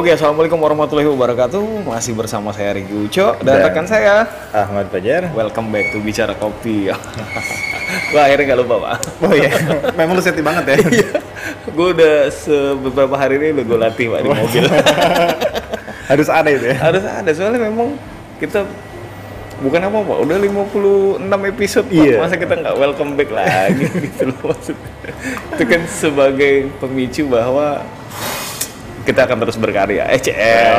Oke, assalamualaikum warahmatullahi wabarakatuh. Masih bersama saya Riki Uco dan, Dan- rekan saya. Ahmad Fajar. Welcome back to Bicara Kopi. Wah, akhirnya nggak lupa pak. Oh iya, memang lu seti banget ya. gue udah beberapa hari ini udah gue latih pak di mobil. Harus ada itu ya. Harus ada soalnya memang kita bukan apa pak, udah 56 episode pak. Iya. Masa kita nggak welcome back lagi gitu loh maksudnya. Itu kan sebagai pemicu bahwa kita akan terus berkarya. Eh, CL.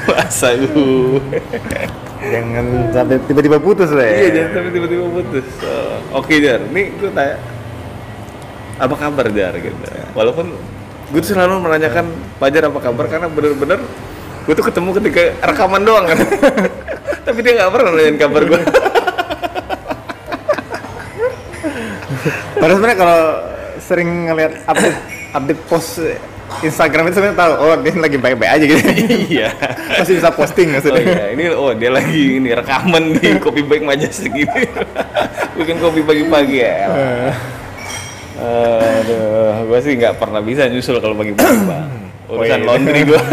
Masa gue. Jangan sampai tiba-tiba putus lah ya. Iya, jangan sampai tiba-tiba putus. Oh, Oke, Jar. Nih gue tanya, apa kabar Jar gitu. Walaupun gue tuh selalu menanyakan Fajar apa kabar karena bener-bener gue tuh ketemu ketika rekaman doang kan. Tapi dia nggak pernah nanyain kabar gue. Padahal sebenarnya kalau sering ngeliat update update post Instagram itu sebenarnya tahu oh dia lagi baik-baik aja gitu. iya. Masih bisa posting Oh maksudnya. iya, ini oh dia lagi ini rekaman di kopi baik majestic gitu. Bikin kopi pagi-pagi ya. Aduh, gue sih nggak pernah bisa nyusul kalau pagi-pagi, Pak. Urusan iya. laundry gue.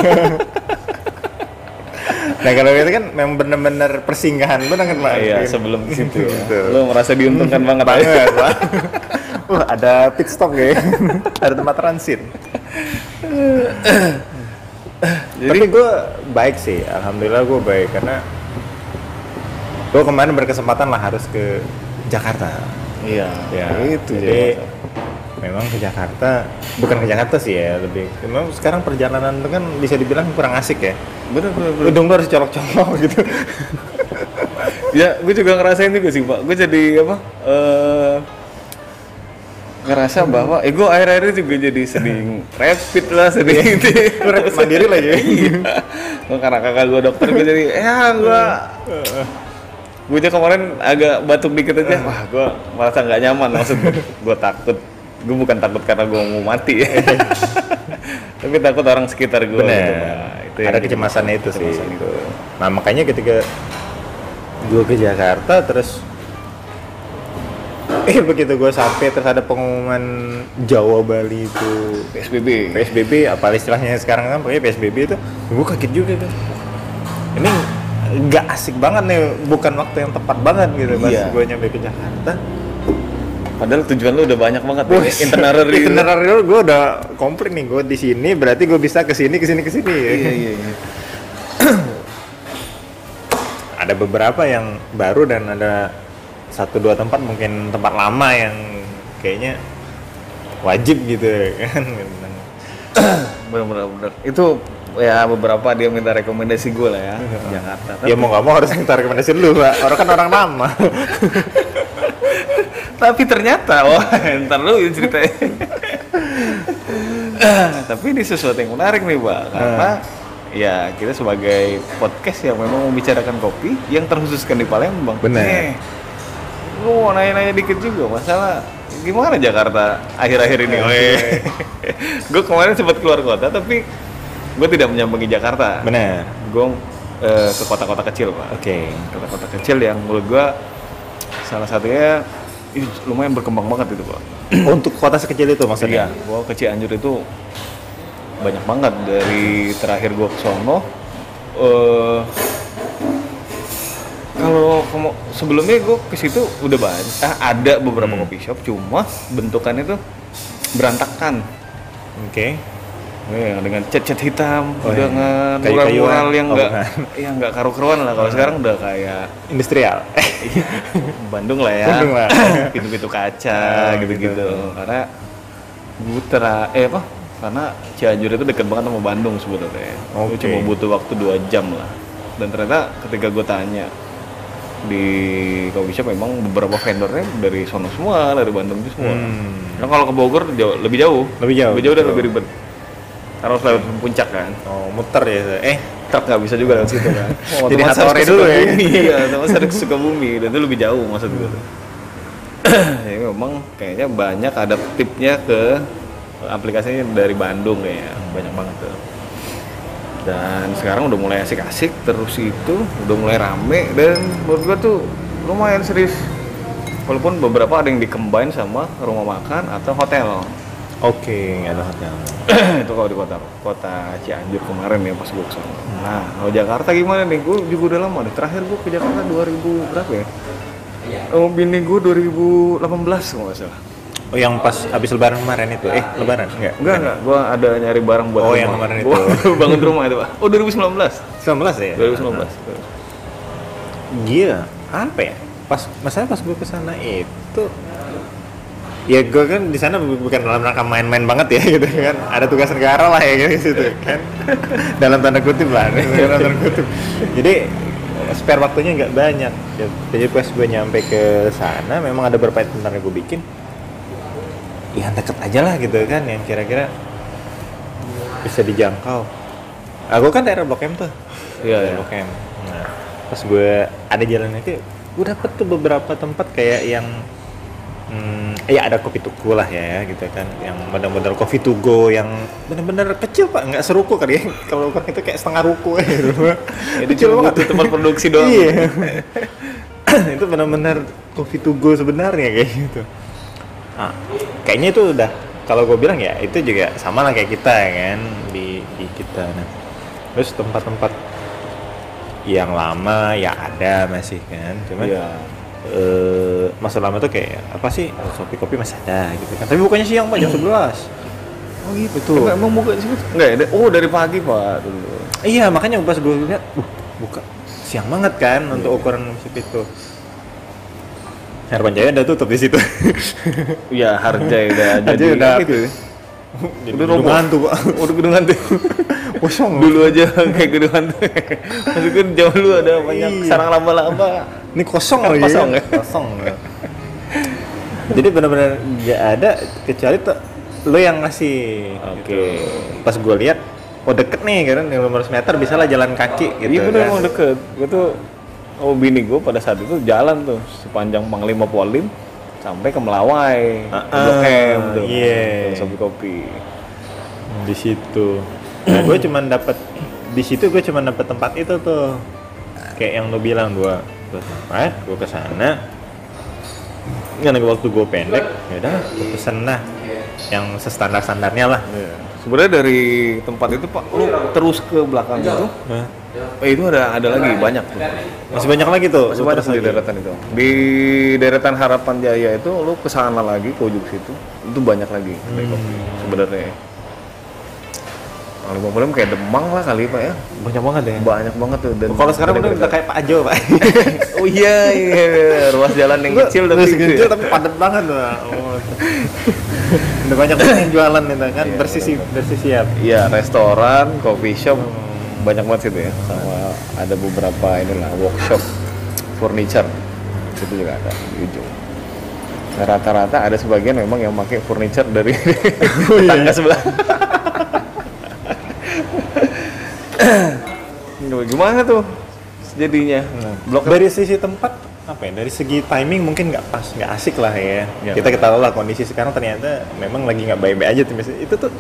Nah kalau itu kan memang bener-bener persinggahan banget kan Pak. Iya, sebelum ke situ ya. Lo merasa diuntungkan banget ya. banget Pak. Wah ada pit stop kayak ada tempat transit. Tapi gue baik sih, alhamdulillah gue baik karena gue kemarin berkesempatan lah harus ke Jakarta. Iya, Ya, itu jadi jadi. memang ke Jakarta, bukan ke Jakarta sih ya, lebih. Memang sekarang perjalanan itu kan bisa dibilang kurang asik ya. Bener, bener, bener. Udung harus colok-colok gitu. Ya, gue juga ngerasain juga sih, Pak. Gue jadi apa? Eh ngerasa bahwa eh gue akhir-akhir ini juga jadi sering rapid lah sering itu Lu rapid mandiri lagi. iya. Gua karena kakak gue dokter gue jadi ya gue gue aja kemarin agak batuk dikit aja. Wah gue merasa nggak nyaman maksud gue takut. Gue bukan takut karena gue mau mati. Ya tapi takut orang sekitar gue gitu, itu ada kecemasannya itu sih. kecemasan Itu. Nah makanya ketika gue ke Jakarta terus eh begitu gue sampai terus ada pengumuman Jawa Bali itu. PSBB PSBB apa istilahnya sekarang kan pokoknya PSBB itu gue kaget juga tuh ini nggak asik banget nih bukan waktu yang tepat banget gitu pas Iya. gue nyampe ke Jakarta. Padahal tujuan lu udah banyak banget nih itinerary lu. itinerary lu gue udah komplit nih gue di sini berarti gue bisa ke sini ke sini ke sini iya iya iya. Ada beberapa yang baru dan ada satu dua tempat mungkin tempat lama yang kayaknya wajib gitu kan? Bener bener bener itu ya beberapa dia minta rekomendasi gue lah ya Jakarta. Ya mau nggak mau harus minta rekomendasi dulu pak. Orang kan orang lama. Tapi ternyata wah ntar lu ceritanya tapi ini sesuatu yang menarik nih pak. Karena ya kita sebagai podcast yang memang membicarakan kopi yang terkhususkan di Palembang. Bener. Lu mau nanya-nanya dikit juga masalah gimana Jakarta akhir-akhir ini? Gue kemarin sempat keluar kota tapi gue tidak menyambangi Jakarta. Benar. Gue eh, ke kota-kota kecil pak. Oke. Kota-kota kecil yang menurut gua salah satunya ih, lumayan berkembang banget itu pak. Untuk kota sekecil itu iya maksudnya gua ke Cianjur itu banyak banget. Dari terakhir gua ke sono eh kalau sebelumnya gua ke situ udah banyak ah, ada beberapa Hmm. kopi shop cuma bentukannya tuh berantakan oke Ya, dengan cat-cat hitam, Oh, iya. dengan mural-mural yang Oh, enggak, bukan. yang enggak karu-karuan lah. Kalau sekarang udah kayak industrial Iya, Bandung lah ya. Bandung lah. Pintu-pintu kaca Ah, gitu-gitu. gitu. Karena Butra eh apa? Karena Cianjur itu deket banget sama Bandung sebetulnya. Oke. cuma butuh waktu dua jam lah. Dan ternyata ketika gue tanya di coffee shop memang beberapa vendornya dari sono semua, dari Bandung itu semua. Hmm. Nah, kalau ke Bogor jauh, lebih jauh. Lebih jauh, Lebih jauh dan lebih ribet. Harus lewat puncak kan. oh muter ya eh Truk nggak bisa juga lewat situ kan. Jadi Hattori harus ke dulu ya. Iya, otomatis harus ke Sukabumi dan itu lebih jauh maksud gue ya memang kayaknya banyak ada tipnya ke aplikasinya dari Bandung kayaknya banyak banget tuh. Dan sekarang udah mulai asik-asik terus itu udah mulai rame dan menurut gua tuh lumayan serius. Walaupun beberapa ada yang dikembangin sama rumah makan atau hotel. Oke, nggak ada hotel. itu kalau di kota kota Cianjur kemarin ya pas gue ke sana. Nah, kalau Jakarta gimana nih? Gue juga udah lama nih. Terakhir gue ke Jakarta 2000 berapa ya? Oh, bini gue 2018 kalau nggak salah. Oh, yang pas habis lebaran kemarin itu. Eh, lebaran enggak? Enggak, enggak. Gue ada nyari barang buat Oh, rumah. yang kemarin itu. Gua bangun rumah itu, Pak. Oh, 2019. 19 ya? 2019. Gila, apa ya? Pas masalah pas gue ke sana itu ya gue kan di sana bu- bukan dalam rangka main-main banget ya gitu kan ada tugas negara lah ya gitu situ kan dalam tanda kutip lah dalam tanda kutip jadi spare waktunya nggak banyak jadi pas gue nyampe ke sana memang ada beberapa tentang yang gue bikin yang deket aja lah gitu kan yang kira-kira bisa dijangkau. Aku kan daerah Blok M tuh. Iya, Daerah iya. Blok M. Nah pas gue ada jalan itu gue dapet tuh beberapa tempat kayak yang hmm, ya ada kopi tuku lah ya gitu kan. Yang benar-benar kopi to go yang benar-benar kecil pak. Nggak seruko kali ya. Kalau ukuran itu kayak setengah ruko ya gitu Itu cuma butuh tempat produksi doang. iya. Itu benar-benar kopi to go sebenarnya kayak gitu. Ah, kayaknya itu udah kalau gue bilang ya itu juga sama lah kayak kita ya kan di, di kita nah terus tempat-tempat yang lama ya ada masih kan cuman Iya. eh masa lama tuh kayak apa sih kopi kopi masih ada gitu kan tapi bukannya siang pak jam 11 Oh gitu. Enggak, emang buka situ? Enggak, ya? oh dari pagi, Pak, dulu. iya makanya pas gue lihat uh, buka siang banget kan untuk ukuran musik itu Harapan Jaya udah tutup di situ. Iya, harga udah Harja jadi udah gitu. Jadi Udah gedung hantu, Pak. Udah gedung hantu. Kosong. dulu aja kayak gedung hantu. Maksudnya zaman dulu ada banyak Iya. sarang laba-laba. Ini kosong Kan lagi. kosong ya? Kosong. ya. Jadi benar-benar nggak ada kecuali tuh lo yang ngasih. Oke. gitu. Pas gue lihat, oh deket nih kan, 15 meter bisa lah jalan kaki gitu. Iya bener kan. emang deket. Gue tuh oh bini gue pada saat itu jalan tuh sepanjang Panglima Polim sampai ke Melawai, Ah, ke Blok M tuh. iya. Kopi kopi. di situ. Nah, gue cuman dapat di situ gue cuman dapat tempat itu tuh. Kayak yang lo bilang gue gue tempat, gue ke sana. Karena waktu gue pendek, ya udah gue pesen lah yang sestandar standarnya lah. Iya. Sebenarnya dari tempat itu Pak, lu terus ke belakang itu, Nah, eh, itu ada ada lagi banyak tuh. masih banyak lagi tuh. Masih banyak di deretan itu. Di deretan Harapan Jaya itu lu ke sana lagi ke ujung situ, itu banyak lagi Hmm. sebenarnya. Panglima Polim kayak Demang lah kali Pak ya. Banyak banget ya. Banyak banget tuh dan Kalau sekarang udah kayak Pak Ajo, Pak. Oh iya, iya, iya. ruas jalan yang kecil tapi gitu kecil ya. tapi padat banget tuh. Oh. udah banyak banget yang jualan itu kan, Iya, bersih bersih siap. Iya, restoran, coffee shop banyak banget situ ya. Sama ada beberapa inilah workshop furniture. Itu juga ada di ujung. Nah, Rata-rata ada sebagian memang yang pakai furniture dari tetangga sebelah. Gimana tuh jadinya? Blok M? dari sisi tempat apa ya dari segi timing mungkin nggak pas nggak asik lah ya Ya. kita ketahui lah kondisi sekarang ternyata memang lagi nggak baik-baik aja tuh itu tuh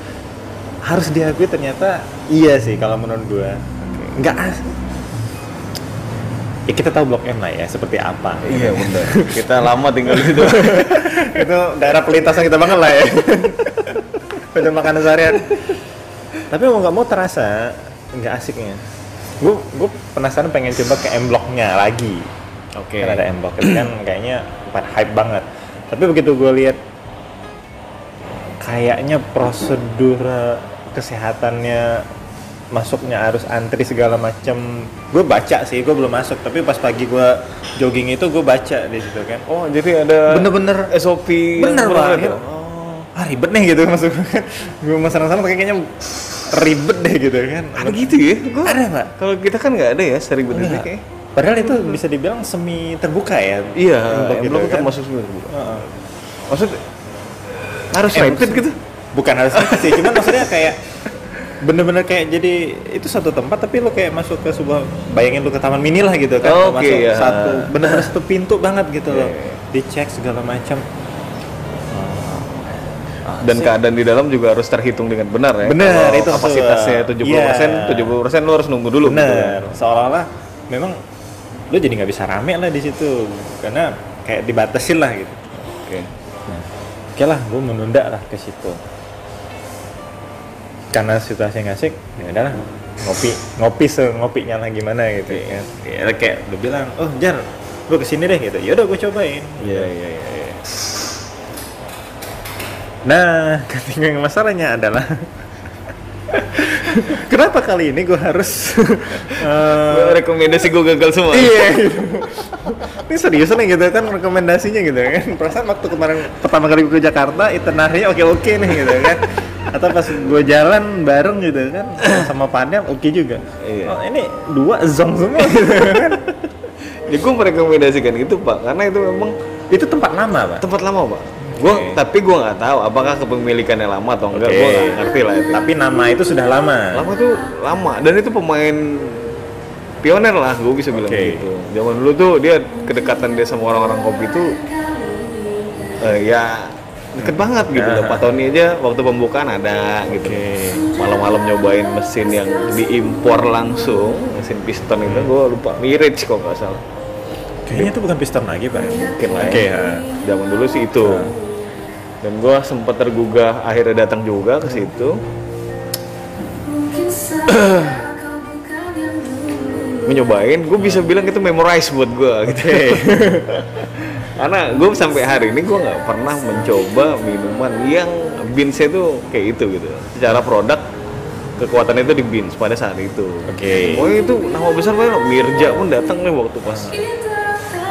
harus diakui ternyata iya sih kalau menurut gua. Nggak as ya kita tahu blok M lah ya seperti apa. Iya benar. Kita lama tinggal di situ. itu daerah pelintasan kita banget lah ya. Udah makanan seharian. Tapi mau nggak mau terasa nggak asiknya. Gue gue penasaran pengen coba ke M Block-nya lagi. Oke. kan ada M Block itu kan kayaknya hype banget. Tapi begitu gue lihat kayaknya prosedur kesehatannya masuknya harus antri segala macam gue baca sih gue belum masuk tapi pas pagi gue jogging itu gue baca di situ kan Oh, jadi ada Bener-bener SOP bener banget tuh? ah ribet nih gitu maksud gue gue mau sana-sana kayaknya ribet deh gitu kan Ada gitu ya? Gua, ada pak kalau kita kan nggak ada ya seribet itu kayak. padahal itu bisa dibilang semi terbuka ya Iya, gitu belum kan. termasuk semua. Heeh. Maksud harus Eh, rapid maksud- gitu? Bukan harus gitu sih cuman maksudnya kayak bener-bener kayak jadi itu satu tempat tapi lo kayak masuk ke sebuah bayangin lo ke taman mini lah gitu kan Oke, masuk ya. satu bener-bener satu pintu banget gitu loh Iya, iya. dicek segala macam Dan keadaan di dalam juga harus terhitung dengan benar ya. Benar, itu kapasitasnya 70 gua. persen, Iya. 70 persen lo harus nunggu dulu. gitu bener kan. seolah-olah memang lo jadi nggak bisa rame lah di situ karena kayak dibatasin lah gitu Oke. oke lah gue menunda lah ke situ karena situasi nggak asik ya udahlah ngopi ngopi se ngopinya lah gimana gitu kan ya kayak lu bilang oh jar gue ke sini deh gitu ya udah gue cobain Iya iya iya. iya. nah ketika yang masalahnya adalah kenapa kali ini gue harus Gua rekomendasi gue gagal semua. iya gitu. ini serius nih gitu kan rekomendasinya gitu kan perasaan waktu kemarin pertama kali gue ke Jakarta itinerary oke oke nih gitu kan atau pas gue jalan bareng gitu kan sama Padam oke juga Iya. oh ini dua zong semua gitu kan Ya gue merekomendasikan itu pak, karena itu memang itu tempat lama pak tempat lama pak. Gua Oke. tapi gue nggak tahu apakah kepemilikannya lama atau enggak. Oke. Gue nggak ngerti lah itu. tapi nama itu sudah lama lama tuh lama dan itu pemain pioner lah gue bisa bilang Oke. gitu zaman dulu tuh dia kedekatan dia sama orang-orang kopi tuh eh, ya deket banget gitu loh. Pak Tony aja waktu pembukaan ada gitu. Oke. malam-malam nyobain mesin yang diimpor langsung mesin piston itu gue lupa Mirage kok nggak salah. Kayaknya itu bukan piston lagi pak. Mungkin lah oke. Ya. zaman dulu sih itu. Dan gue sempat tergugah akhirnya datang juga ke situ. Nyobain? Gue bisa bilang itu memorize buat gue gitu karena gue sampai hari ini gue nggak pernah mencoba minuman yang beansnya itu kayak itu gitu secara produk kekuatannya itu di beans pada saat itu Oke. oh itu nama besar banget Mirja pun datang nih waktu pas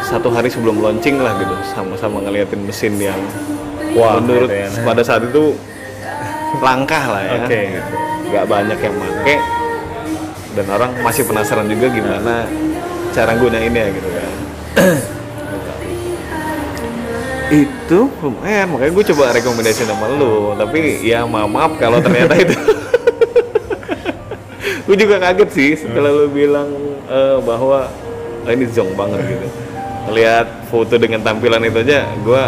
satu hari sebelum launching lah gitu sama-sama ngeliatin mesin yang Wah, menurut ya. pada saat itu langkah lah ya Oke. gitu. nggak banyak yang make dan orang masih penasaran juga gimana cara gunainnya gitu kan itu lumayan makanya gue coba rekomendasi sama lu. Tapi ya maaf maaf kalau ternyata itu. Gue juga kaget sih setelah lu bilang eh, bahwa "Ah, ini zong banget gitu. Lihat foto dengan tampilan itu aja gue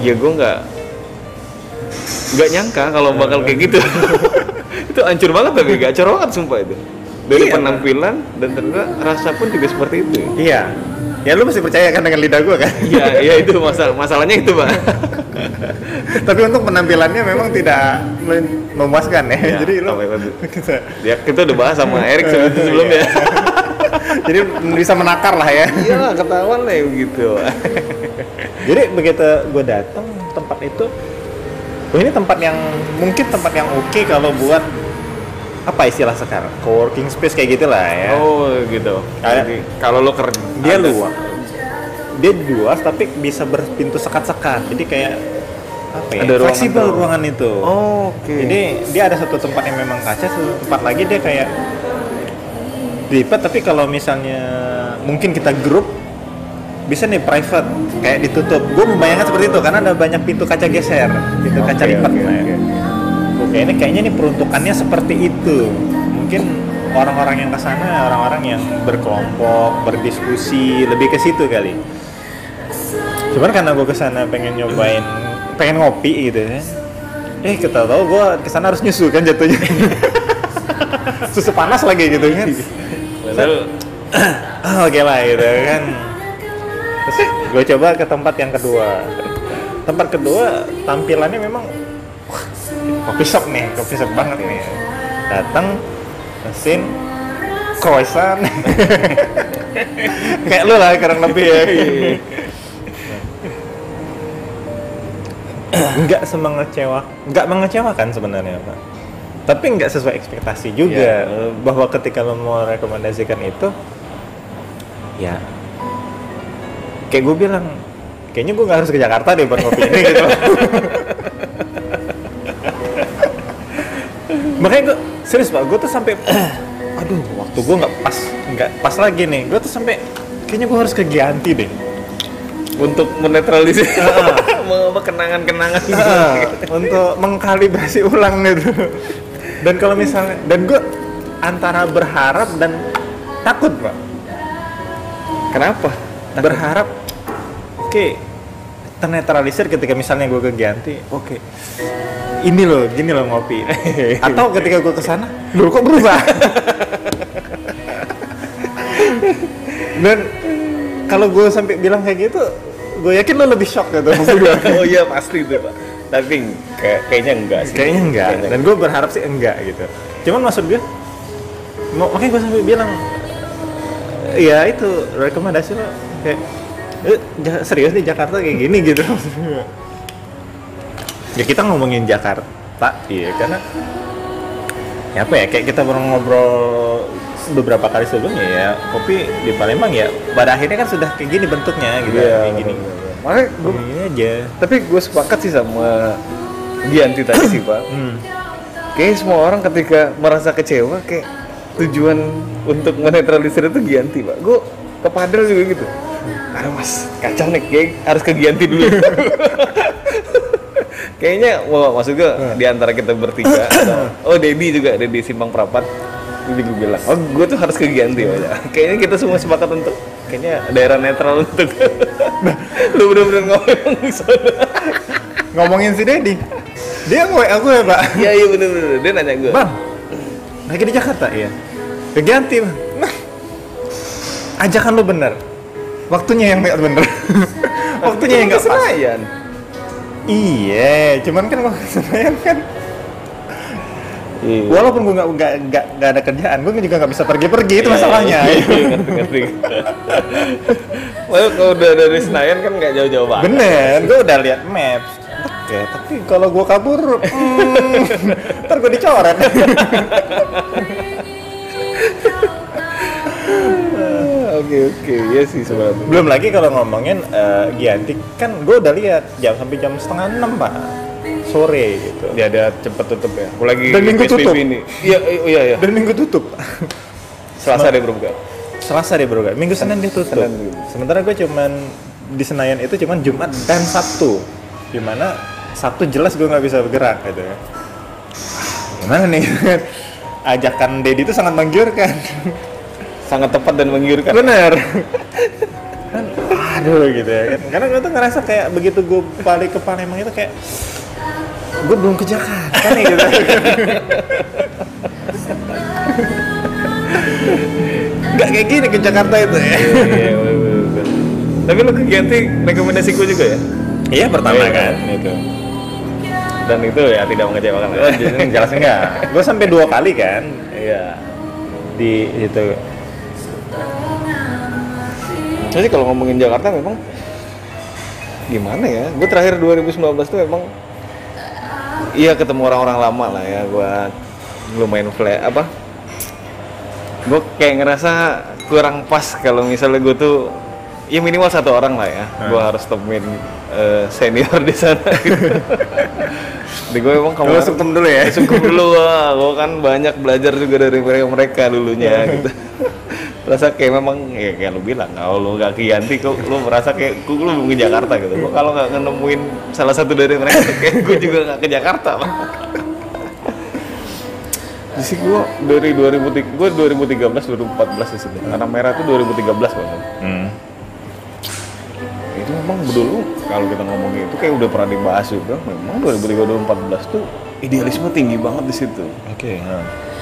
ya gue nggak nggak nyangka kalau bakal kayak gitu. Itu hancur banget tapi gacor banget sumpah itu. Dari Iya, penampilan dan ternyata rasa pun juga seperti itu iya ya lu masih percaya kan dengan lidah gue kan Iya, iya itu masalah masalahnya itu pak. tapi untuk penampilannya memang tidak memuaskan ya, Ya, jadi lu? Ya kita udah bahas sama Erik sebelum sebelumnya. jadi bisa menakar lah ya Iya ketahuan lah begitu. jadi begitu gue datang tempat itu oh ini tempat yang mungkin tempat yang oke kalau buat apa istilah sekarang? Coworking space kayak gitulah ya. Oh gitu. Kayak- Jadi kalau lo kerja dia luas. Dia luas tapi bisa berpintu sekat-sekat. Jadi kayak apa ya Ada ruangan fleksibel ruangan itu. Oh, oke. jadi dia ada satu tempat yang memang kaca satu tempat lagi dia kayak lipat tapi kalau misalnya mungkin kita grup bisa nih private. Kayak ditutup. Gue membayangkan seperti itu karena ada banyak pintu kaca geser. Pintu kaca Oke, lipat oke, Nah, oke. Oke, ini kayaknya nih peruntukannya seperti itu. Mungkin orang-orang yang ke sana, orang-orang yang berkelompok, berdiskusi, lebih ke situ kali. Cuman karena gue ke sana pengen nyobain, pengen ngopi gitu ya. Eh, kita tahu gue ke sana harus nyusu kan jatuhnya. Susu panas lagi gitu kan. Ah, Oke lah gitu kan. Terus gue coba ke tempat yang kedua. Tempat kedua tampilannya memang coffee shop nih, coffee shop banget nih. Datang mesin croissant. Kayak lu lah kurang lebih ya. Enggak semengecewa, enggak mengecewakan sebenarnya, Pak. Tapi enggak sesuai ekspektasi juga Ya. bahwa ketika lo mau rekomendasikan itu ya kayak gue bilang kayaknya gue nggak harus ke Jakarta deh buat ngopi ini gitu makanya gue serius pak gue tuh sampai aduh waktu gue nggak pas nggak pas lagi nih. Gue tuh sampai kayaknya gue harus ke Gianti deh. Untuk menetralisir apa kenangan-kenangan Ah, untuk mengkalibrasi ulang gitu dan kalau misalnya dan gue antara berharap dan takut pak. Kenapa? berharap oke ternetralisir ketika misalnya gue ke Gianti oke ini loh gini loh ngopi. Atau ketika gue ke sana loh kok berubah? Dan kalau gue sampai bilang kayak gitu gue yakin lo lebih shock gitu. Oh iya pasti itu pak. tapi kayak kayaknya enggak sih. Kayaknya enggak. Kayaknya dan gue berharap sih enggak gitu. Cuman maksud gue mau makanya gue sampai bilang ya itu rekomendasi lo kayak eh, serius nih Jakarta kayak gini gitu. Ya kita ngomongin Jakarta iya karena ya apa ya kayak kita baru ngobrol beberapa kali sebelumnya ya kopi di Palembang ya pada akhirnya kan sudah kayak gini bentuknya gitu Iya, kayak gini. bener-bener. makanya gue Gini aja. tapi gue sepakat sih sama Gianti tadi sih pak. Hmm. Kayaknya semua orang ketika merasa kecewa kayak tujuan untuk menetralisir itu Gianti pak. Gue ke Padel juga gitu aduh mas. Kacau nih kayak harus ke Gianti dulu. Kayaknya wah, maksud gue di antara kita bertiga ada- oh Dedi juga Dedi Simpang Prapat. Jadi gue bilang oh gue tuh harus ke Gianti aja kayaknya kita semua sepakat untuk kayaknya daerah netral untuk lu bener-bener ngomong di sana. Ngomongin si Dedi dia nge aku ya pak? Iya iya bener-bener. Dia nanya gue Bang, lagi di Jakarta iya. Keganti bang. Nah, ajakan lu bener. Waktunya yang nggak bener. Waktunya yang nggak pas. Senayan Iya, cuman kan waktu Senayan kan. Iya. Walaupun gue nggak nggak nggak nggak ada kerjaan, gue juga nggak bisa pergi-pergi itu masalahnya. Iya, iya, ngerti, ngerti. Kalau udah dari Senayan kan nggak jauh-jauh banget. Bener, gue udah lihat maps. Oke, tapi kalau gue kabur, hmm, ntar gue dicoret. Oke oke, iya sih sebenarnya. Belum lagi kalau ngomongin eh, Gianti, kan gue udah lihat jam sampai jam setengah enam pak sore gitu. Dia ada cepet tutup ya. Aku lagi Dan minggu tutup. ini. Iya iya iya. Dan minggu tutup. Selasa dia berbuka. Selasa dia bergerak, Minggu Senin dia tutup. Senin. Sementara gue cuman di Senayan itu cuman Jumat dan Sabtu. Di mana Sabtu jelas gue nggak bisa bergerak gitu ya. Gimana nih? Ajakan Dedi itu sangat menggiurkan. Sangat tepat dan menggiurkan. Bener. kan, aduh gitu ya kan. Karena gue tuh ngerasa kayak begitu gue balik ke Palembang itu kayak gue belum ke Jakarta nih gitu. Gak kayak gini ke Jakarta itu ya. Iya iya bener. Tapi lu ke Gianti rekomendasi gue juga ya. Iya pertama Iya, kan. Itu. Dan itu ya tidak mengecewakan. Jelas enggak. Gue sampai dua kali kan Iya. di itu. Jadi kalau ngomongin Jakarta memang gimana ya? Gue terakhir 2019 tuh memang iya ketemu orang-orang lama lah ya. Gue lumayan flat apa? Gue kayak ngerasa kurang pas kalau misalnya gue tuh ya minimal satu orang lah ya. Gue harus temuin eh, senior di sana. Gitu. Jadi gue memang Lu sungkem dulu ya? Sungkem dulu. Gue kan banyak belajar juga dari mereka mereka dulunya gitu. Rasa kayak memang ya kayak lu bilang kalau lu gak ke Yanti kok lu merasa kayak gue lu belum ke Jakarta gitu. Gua kalau nggak nemuin salah satu dari mereka kayak gue juga nggak ke Jakarta. Bang. Di sini gue dari 2003, gue 2013 2014 di sini. Karena merah itu 2013 banget. Hmm. Itu memang dulu kalau kita ngomongin itu kayak udah pernah dibahas juga. Memang 2013 2014 tuh idealisme tinggi banget di situ. Oke.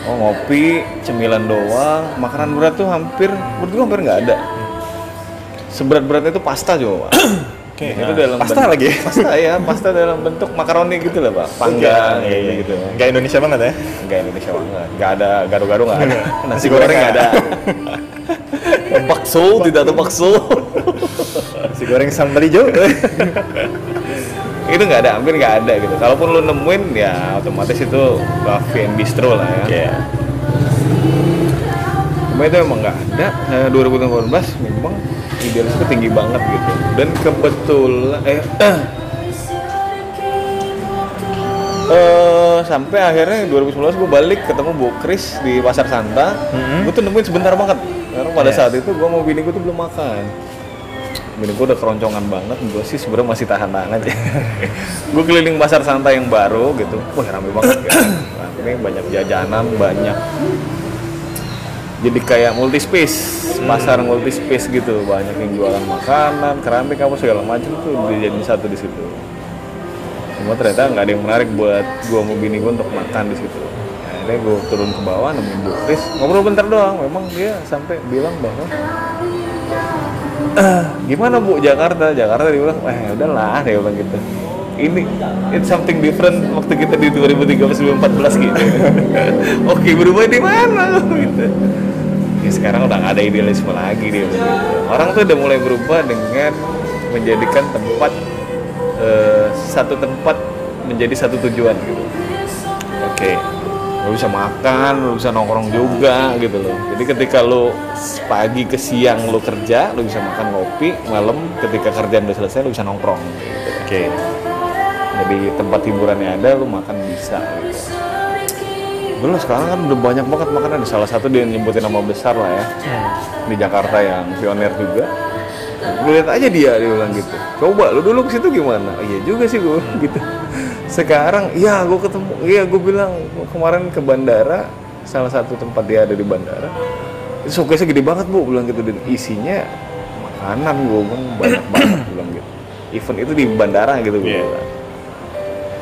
Oh ngopi, cemilan doang, makanan berat tuh hampir, menurut gua hampir nggak ada. Seberat-beratnya itu pasta coba, Pak. Oke. itu nah. dalam pasta bentuk- lagi. Pasta ya, pasta dalam bentuk makaroni gitu lah, Pak. Panggang Oke, kayak iya, gitu. iya. Nggak Indonesia banget ya? Enggak Indonesia banget. Enggak ada gado-gado enggak ada. Nasi Nasi goreng enggak ada. bakso, tidak ada bakso. Si goreng sambal hijau. itu nggak ada, hampir nggak ada gitu. Kalaupun lu nemuin ya otomatis itu cafe and bistro lah ya. Iya. Cuma itu emang nggak ada. Eh, 2018 memang idealisme tinggi banget gitu. Dan kebetulan eh eh sampai akhirnya 2019 gue balik ketemu Bu Kris di Pasar Santa. Mhm. Gue tuh nemuin sebentar banget. Karena pada Yes. saat itu gue mau bini gue tuh belum makan. Bini gue udah keroncongan banget, gue sih sebenarnya masih tahan-tahan aja. gue keliling pasar Santa yang baru gitu, wah rame banget ya. Rame, banyak jajanan, banyak. Jadi kayak multi space pasar multi space gitu. Banyak yang jualan makanan keramik apa segala macam tuh dijadiin satu di situ. Cuma ternyata nggak ada yang menarik buat gua mau bini gua untuk makan di situ. Nah, akhirnya gua turun ke bawah nemuin Bu ngobrol bentar doang memang dia sampai bilang bahwa "Eh, gimana bu? Jakarta. Jakarta dia bilang eh udahlah dia bilang gitu. Ini it's something different waktu kita di 2013 2014 gitu. Oke berubah di mana? Gitu. Ya sekarang udah nggak ada idealisme lagi dia begitu. orang tuh udah mulai berubah dengan menjadikan tempat eh, satu tempat menjadi satu tujuan gitu. Oke lo bisa makan lo bisa nongkrong juga gitu loh. Jadi ketika lo pagi ke siang lo kerja lo bisa makan kopi malam ketika kerjaan udah selesai lo bisa nongkrong gitu. Oke. jadi tempat hiburannya ada lo makan bisa gitu. Belum sekarang kan udah banyak banget makanan. Salah satu dia nyebutin nama besar lah ya. Di Jakarta yang pionir juga. Lu lihat aja dia dia bilang gitu. Coba lu dulu ke situ gimana? Iya juga sih gue gitu sekarang iya gue ketemu iya gue bilang kemarin ke bandara salah satu tempat dia ada di bandara. Itu showcase gede banget bu bilang gitu. Dan isinya makanan gue bilang banyak banget bilang gitu. Event itu di bandara gitu gue Iya. bilang.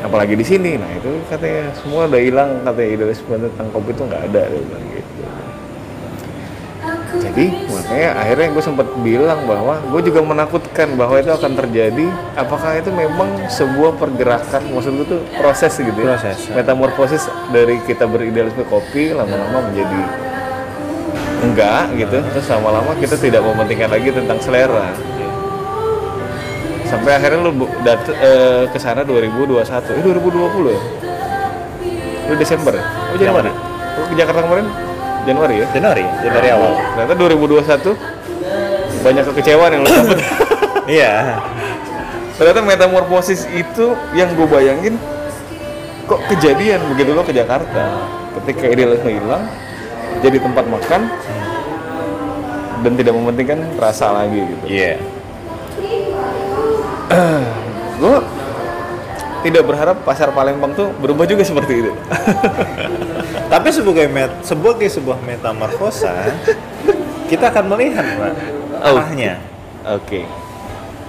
Apalagi di sini nah itu katanya semua udah hilang katanya idealisme tentang kopi itu nggak ada dia bilang jadi makanya akhirnya gue sempat bilang bahwa gue juga menakutkan bahwa itu akan terjadi. Apakah itu memang sebuah pergerakan maksud gue tuh proses gitu ya? Proses. metamorfosis dari kita beridealisme kopi lama-lama menjadi enggak gitu. Terus lama-lama kita tidak mementingkan lagi tentang selera. Sampai akhirnya lu dat eh, ke sana 2021 eh 2020 ya? Lu Desember ya? Oh Januari. Lu ke Jakarta kemarin Januari ya Januari, Januari awal. ternyata 2021 banyak kekecewaan yang lo dapet Iya. ternyata metamorfosis itu yang gue bayangin kok kejadian begitu lo ke Jakarta ketika idealisme hilang jadi tempat makan dan tidak mementingkan rasa lagi gitu Iya. gue tidak berharap pasar Palembang tuh berubah juga seperti itu Tapi sebagai met, sebagai sebuah metamorfosa, kita akan melihat, Pak, Oh. arahnya. oke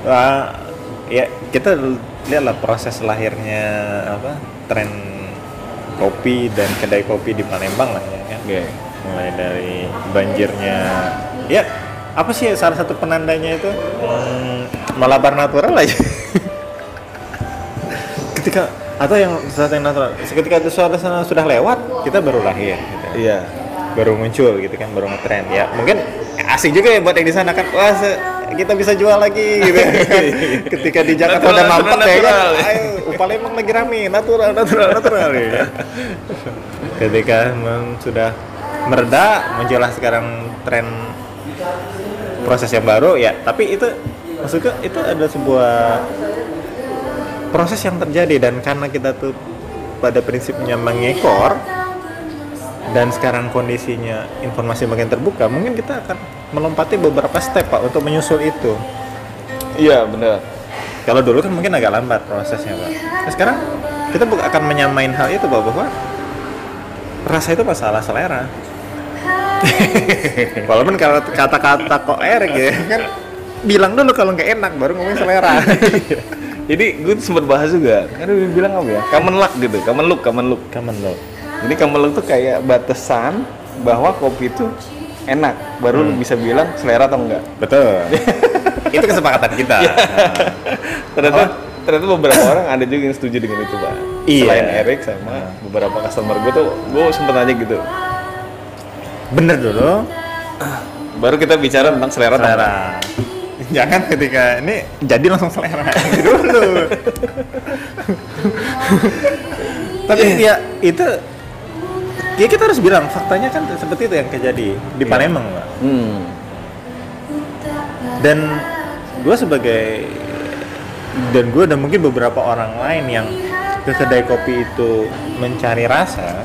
Wah, ya kita lihatlah proses lahirnya apa tren kopi dan kedai kopi di Palembang lah ya kan. oke Mulai dari banjirnya, ya apa sih salah satu penandanya itu Hmm, malabar natural aja. Ketika atau yang sesuatu yang natural, ketika sesuatu sana sudah lewat, kita baru lahir. Gitu iya baru muncul gitu kan baru ngetren ya mungkin asik juga ya buat yang di sana kan wah kita bisa jual lagi gitu kan ketika di Jakarta Natural, udah mampet ya kan natural. ayo upah emang lagi rame natural natural natural ya kan. ketika memang sudah mereda muncullah sekarang tren proses yang baru ya tapi itu maksudnya itu ada sebuah proses yang terjadi dan karena kita tuh pada prinsipnya mengekor dan sekarang kondisinya informasi makin terbuka mungkin kita akan melompati beberapa step pak untuk menyusul itu. Iya benar. Kalau dulu kan mungkin agak lambat prosesnya pak. Nah, sekarang kita bukan akan menyamain hal itu pak bahwa rasa itu masalah selera. Walaupun kalau kata-kata kok erek ya kan bilang dulu kalau nggak enak baru ngomongin selera jadi gue sempat bahas juga kan dia bilang apa ya? Common luck gitu common look common look. Kamen lo Jadi Kameluk tuh kayak batasan bahwa kopi itu enak, baru lu bisa bilang selera atau enggak. betul. Itu kesepakatan kita. Ternyata ternyata beberapa orang ada juga yang setuju dengan itu, Pak. Iya. Selain Eric sama beberapa customer gue tuh, gue sempet nanya gitu. bener dulu Baru kita bicara tentang selera, atau enggak. selera jangan ketika ini jadi langsung selera dulu tapi ya itu ya kita harus bilang faktanya kan seperti itu yang terjadi di Palembang Pak. Hmm. dan gue sebagai dan gue dan mungkin beberapa orang lain yang ke kedai kopi itu mencari rasa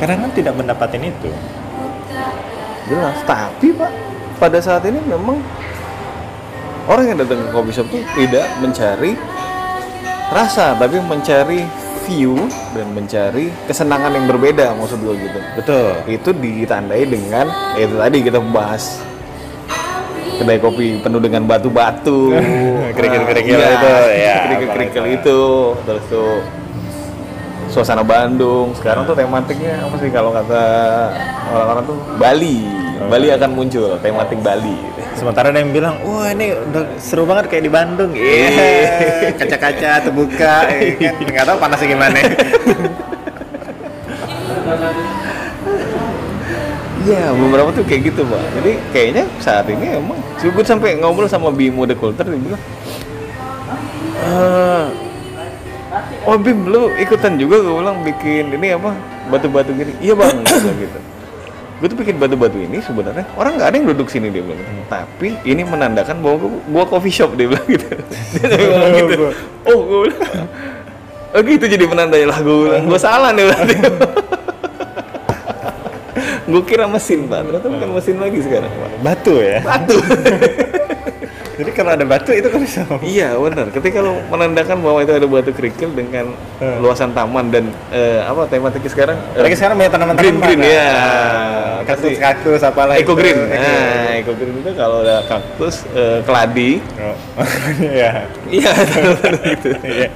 kadang kan tidak mendapatkan itu Jelas. Tapi Pak, pada saat ini memang orang yang datang ke coffee shop tuh tidak mencari rasa, tapi mencari view dan mencari kesenangan yang berbeda maksud gue gitu. betul Itu ditandai dengan ya itu tadi kita bahas kedai kopi penuh dengan batu-batu, Kerikil-kerikil Nah, itu, ya, kerikil-kerikil itu, terus tuh suasana Bandung. Sekarang tuh tematiknya apa sih kalau kata orang-orang tuh Bali. Bali akan muncul tematik Bali gitu. Sementara ada yang bilang, wah ini udah seru banget kayak di Bandung. Iya, kaca-kaca terbuka, ya kan? Nggak tahu panasnya gimana. Iya, beberapa tuh kayak gitu, Pak. Jadi kayaknya saat ini emang gue sampai ngobrol sama Bimo The Culture dia bilang, "Eh, oh Bim, lu ikutan juga gue bilang bikin ini apa batu-batu gini. Iya bang, gitu. Gue tuh bikin batu-batu ini sebenarnya orang nggak ada yang duduk sini dia bilang. Tapi ini menandakan bahwa gua, gua coffee shop dia bilang gitu. Dia sampai ngomong gitu. Oh, gue bilang. Oh gitu jadi penandanya lah gue bilang. Gue salah nih berarti. gue kira mesin pak, ternyata bukan mesin lagi sekarang pak. Batu ya. Batu. Jadi kalau ada batu itu kan bisa. iya benar. Ketika lo menandakan bahwa itu ada batu kerikil dengan Hmm. luasan taman dan eh, apa tematiknya sekarang? Lagi sekarang banyak tanaman green green ya. Kaktus Pasti. kaktus apalah. Eco green. Nah, eco green itu kalau ada kaktus, eh, keladi, Oh. Iya. iya gitu. Iya.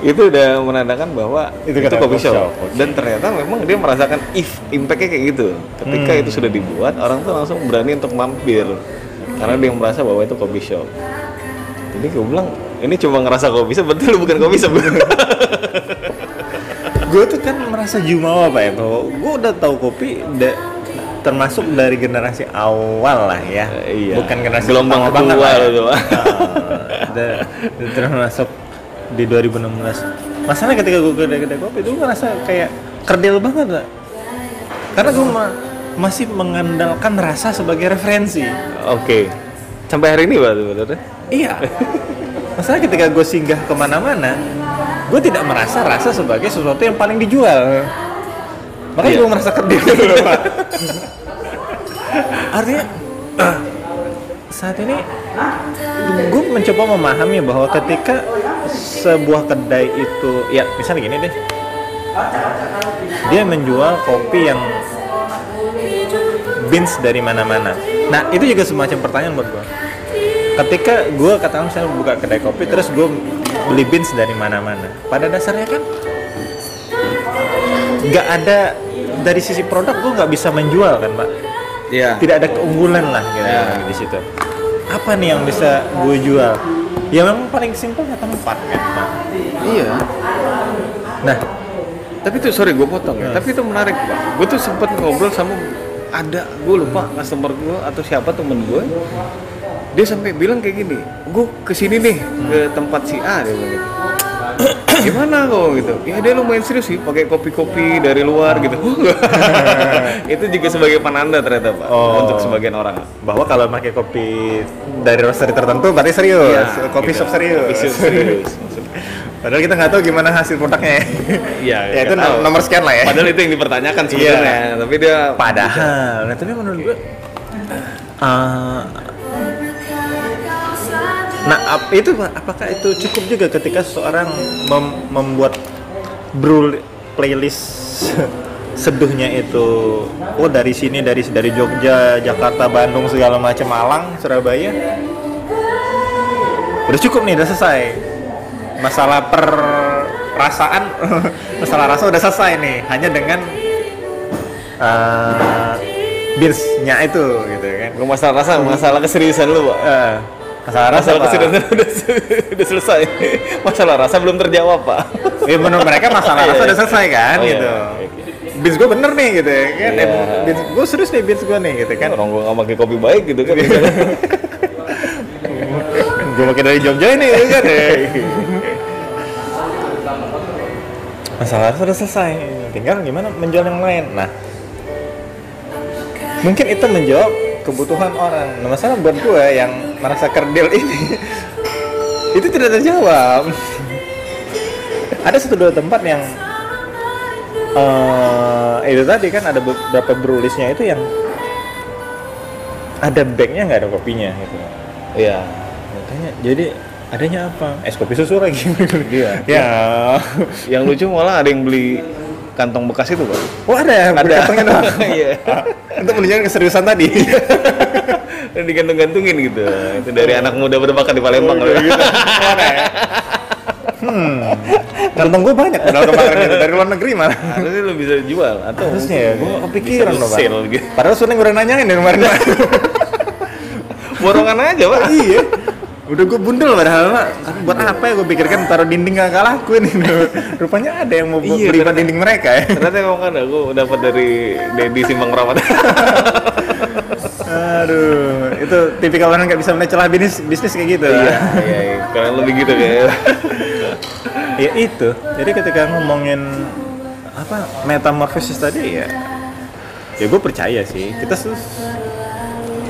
itu udah menandakan bahwa Itu itu, coffee shop. shop. Dan ternyata memang dia merasakan if impactnya kayak gitu. Ketika Hmm. itu sudah dibuat, orang tuh langsung berani untuk mampir karena dia merasa bahwa itu coffee shop. Jadi gue bilang ini cuma ngerasa kopi shop, betul bukan kopi shop. gue tuh kan merasa jumawa pak ya bahwa gue udah tahu kopi da- termasuk dari generasi awal lah ya Eh, iya. bukan generasi Gelombang banget kedua lah ya. itu. Ah, da- da- termasuk di 2016 masalah ketika gue kedai-kedai kopi itu gue ngerasa kayak kerdil banget pak karena gue ma- masih mengandalkan rasa sebagai referensi Oke. Sampai hari ini Pak sebenarnya. Iya. Masalah ketika gue singgah ke mana-mana, gue tidak merasa rasa sebagai sesuatu yang paling dijual. Makanya Iya. gue merasa dulu, Pak. Artinya saat ini gue mencoba memahami bahwa ketika sebuah kedai itu, ya misalnya gini deh, dia menjual kopi yang beans dari mana-mana. Nah itu juga semacam pertanyaan buat gue. Ketika gue katakan misalnya buka kedai kopi, terus gue beli beans dari mana-mana. Pada dasarnya kan nggak ada dari sisi produk gue nggak bisa menjual kan pak. Iya. Tidak ada keunggulan lah gitu Ya. di situ. Apa nih yang bisa gue jual? Ya memang paling simpel ya tempat kan pak. Iya. Nah Tapi itu sorry gue potong ya. Tapi itu menarik pak. Gue tuh sempat ngobrol sama ada gue lupa customer gue atau siapa temen gue. Dia sampai bilang kayak gini, gue ke sini nih ke tempat si A dia bilang gitu. Gimana kok gitu? Ya dia lumayan serius sih, pakai kopi-kopi dari luar gitu. itu juga sebagai penanda ternyata pak Oh. untuk sebagian orang. bahwa kalau pakai kopi dari roastery tertentu berarti serius, Iya, kopi gitu. shop serius. Kopi shop serius. Padahal kita nggak tahu gimana hasil produknya. Iya, ya itu tahu. nomor sekian lah ya. Padahal itu yang dipertanyakan sebenarnya, tapi dia Padahal, nah tapi menurut gue, eh, nah ap- itu Pak, apakah itu cukup juga ketika seseorang mem- membuat brew playlist seduhnya itu, oh dari sini dari dari Jogja, Jakarta, Bandung segala macam, Malang, Surabaya, udah cukup nih, udah selesai. Masalah perasaan, masalah rasa udah selesai nih, hanya dengan uh, beansnya itu gitu kan Gak masalah rasa, masalah keseriusan lu, Pak. Eh, masalah rasa Masalah keseriusan udah, udah selesai. Masalah rasa belum terjawab, Pak. ya menurut mereka masalah Iya, rasa iya. udah selesai kan Oh, iya, gitu beans gue bener nih gitu ya kan Iya. Eh, beans gue serius nih beans gue nih gitu kan Orang gua gak pakai kopi baik gitu kan. gue pakai dari Jogja ini gitu kan masalah rasa udah selesai. Tinggal gimana menjual yang lain. Nah mungkin itu menjawab kebutuhan orang. Nah masalah buat gue yang merasa kerdil ini itu tidak terjawab. Ada satu dua tempat yang eh itu tadi kan ada beberapa brulisnya itu yang ada bagnya nggak ada kopinya gitu. Iya. Tanya, jadi adanya apa? Es kopi susu lagi. Iya. ya. Yang lucu malah ada yang beli kantong bekas itu, Pak. Oh ada, Ada. berkantongnya doang. Iya. Untuk menunjukkan keseriusan tadi. Dan digantung-gantungin gitu. Itu dari anak muda berbakat di Palembang. Oh, loh. gitu. Mana ya? Hmm. Kantong gue banyak padahal kemarin itu dari luar negeri malah. harusnya lo bisa jual atau Harusnya ya, gue kepikiran loh, Pak. gitu Padahal sebenarnya udah nanyain dari kemarin. Borongan aja pak iya. Udah gue bundel padahal. Tapi buat apa ya gue pikirkan taruh dinding gak kalah lakuin ini. Rupanya ada yang mau Iya, beli dinding mereka ya. ternyata emang kan aku dapat dari Dedi Simbang Ramat Aduh, itu tipikal orang nggak bisa mulai celah bisnis bisnis kayak gitu. iya iya iya kalian lebih gitu kayak ya itu. Jadi ketika ngomongin apa metamorfosis tadi ya, ya gue percaya sih kita sus-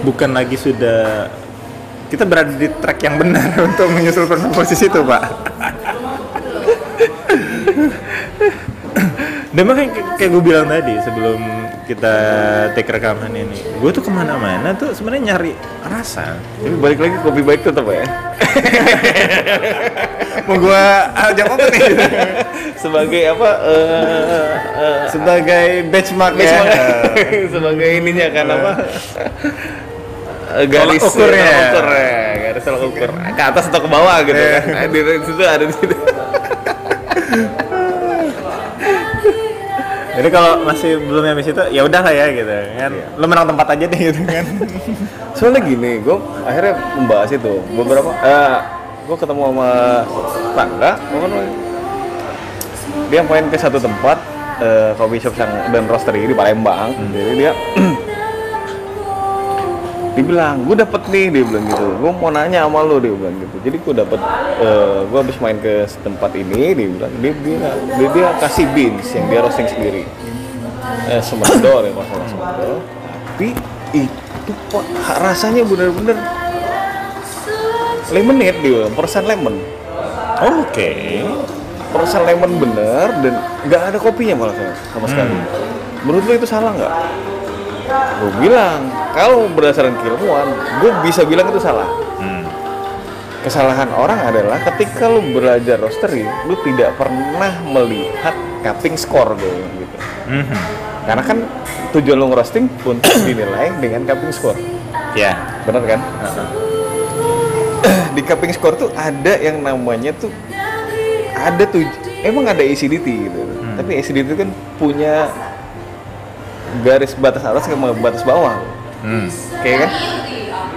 bukan lagi sudah kita berada di track yang benar untuk menyusul metamorfosis itu pak. Dan makanya kayak- gue bilang tadi sebelum kita take rekaman ini, gue tuh ke mana-mana tuh sebenarnya nyari rasa. tapi balik lagi kopi baik tetap ya Mau gue ajak apa nih? sebagai apa eh eh, Sebagai benchmark, ya. sebagai, sebagai ininya kan apa Eh, garis Tolak ukurnya. tolak ukur ya garis tolak ukur. Ke atas atau ke bawah gitu Iya. kan. Di situ ada di situ. Jadi kalau masih belum nyampe situ, ya udah lah ya gitu kan. Lo menang tempat aja deh gitu kan. soalnya gini gue akhirnya membahas itu. Beberapa eh gue ketemu sama tangga kan dia main ke satu tempat eh, coffee shop yang dan roastery di Palembang. Jadi dia dia bilang gue dapet nih dia bilang gitu. Gue mau nanya sama lo dia bilang gitu. Jadi gue dapet eh, gue habis main ke tempat ini dia bilang dia bilang dia, dia kasih beans yang dia roasting sendiri. Eh, semedol ya masalah semedol tapi itu kok rasanya bener-bener lemonade dia bilang, persen lemon. Oke. persen lemon bener dan nggak ada kopinya malah sama, sekali. Menurut lo itu salah nggak gue bilang kalau berdasarkan keilmuan gue bisa bilang itu salah. Hmm. kesalahan orang adalah ketika lu belajar roastery lu tidak pernah melihat cupping score gue gitu. Mhm. karena kan tujuan lu ngerosting untuk dinilai dengan cupping score. Ya. bener kan? Di cupping score tuh ada yang namanya tuh ada tuh emang ada acidity gitu. Tapi acidity kan punya garis batas atas sama batas bawah. Hmm. kayak kan?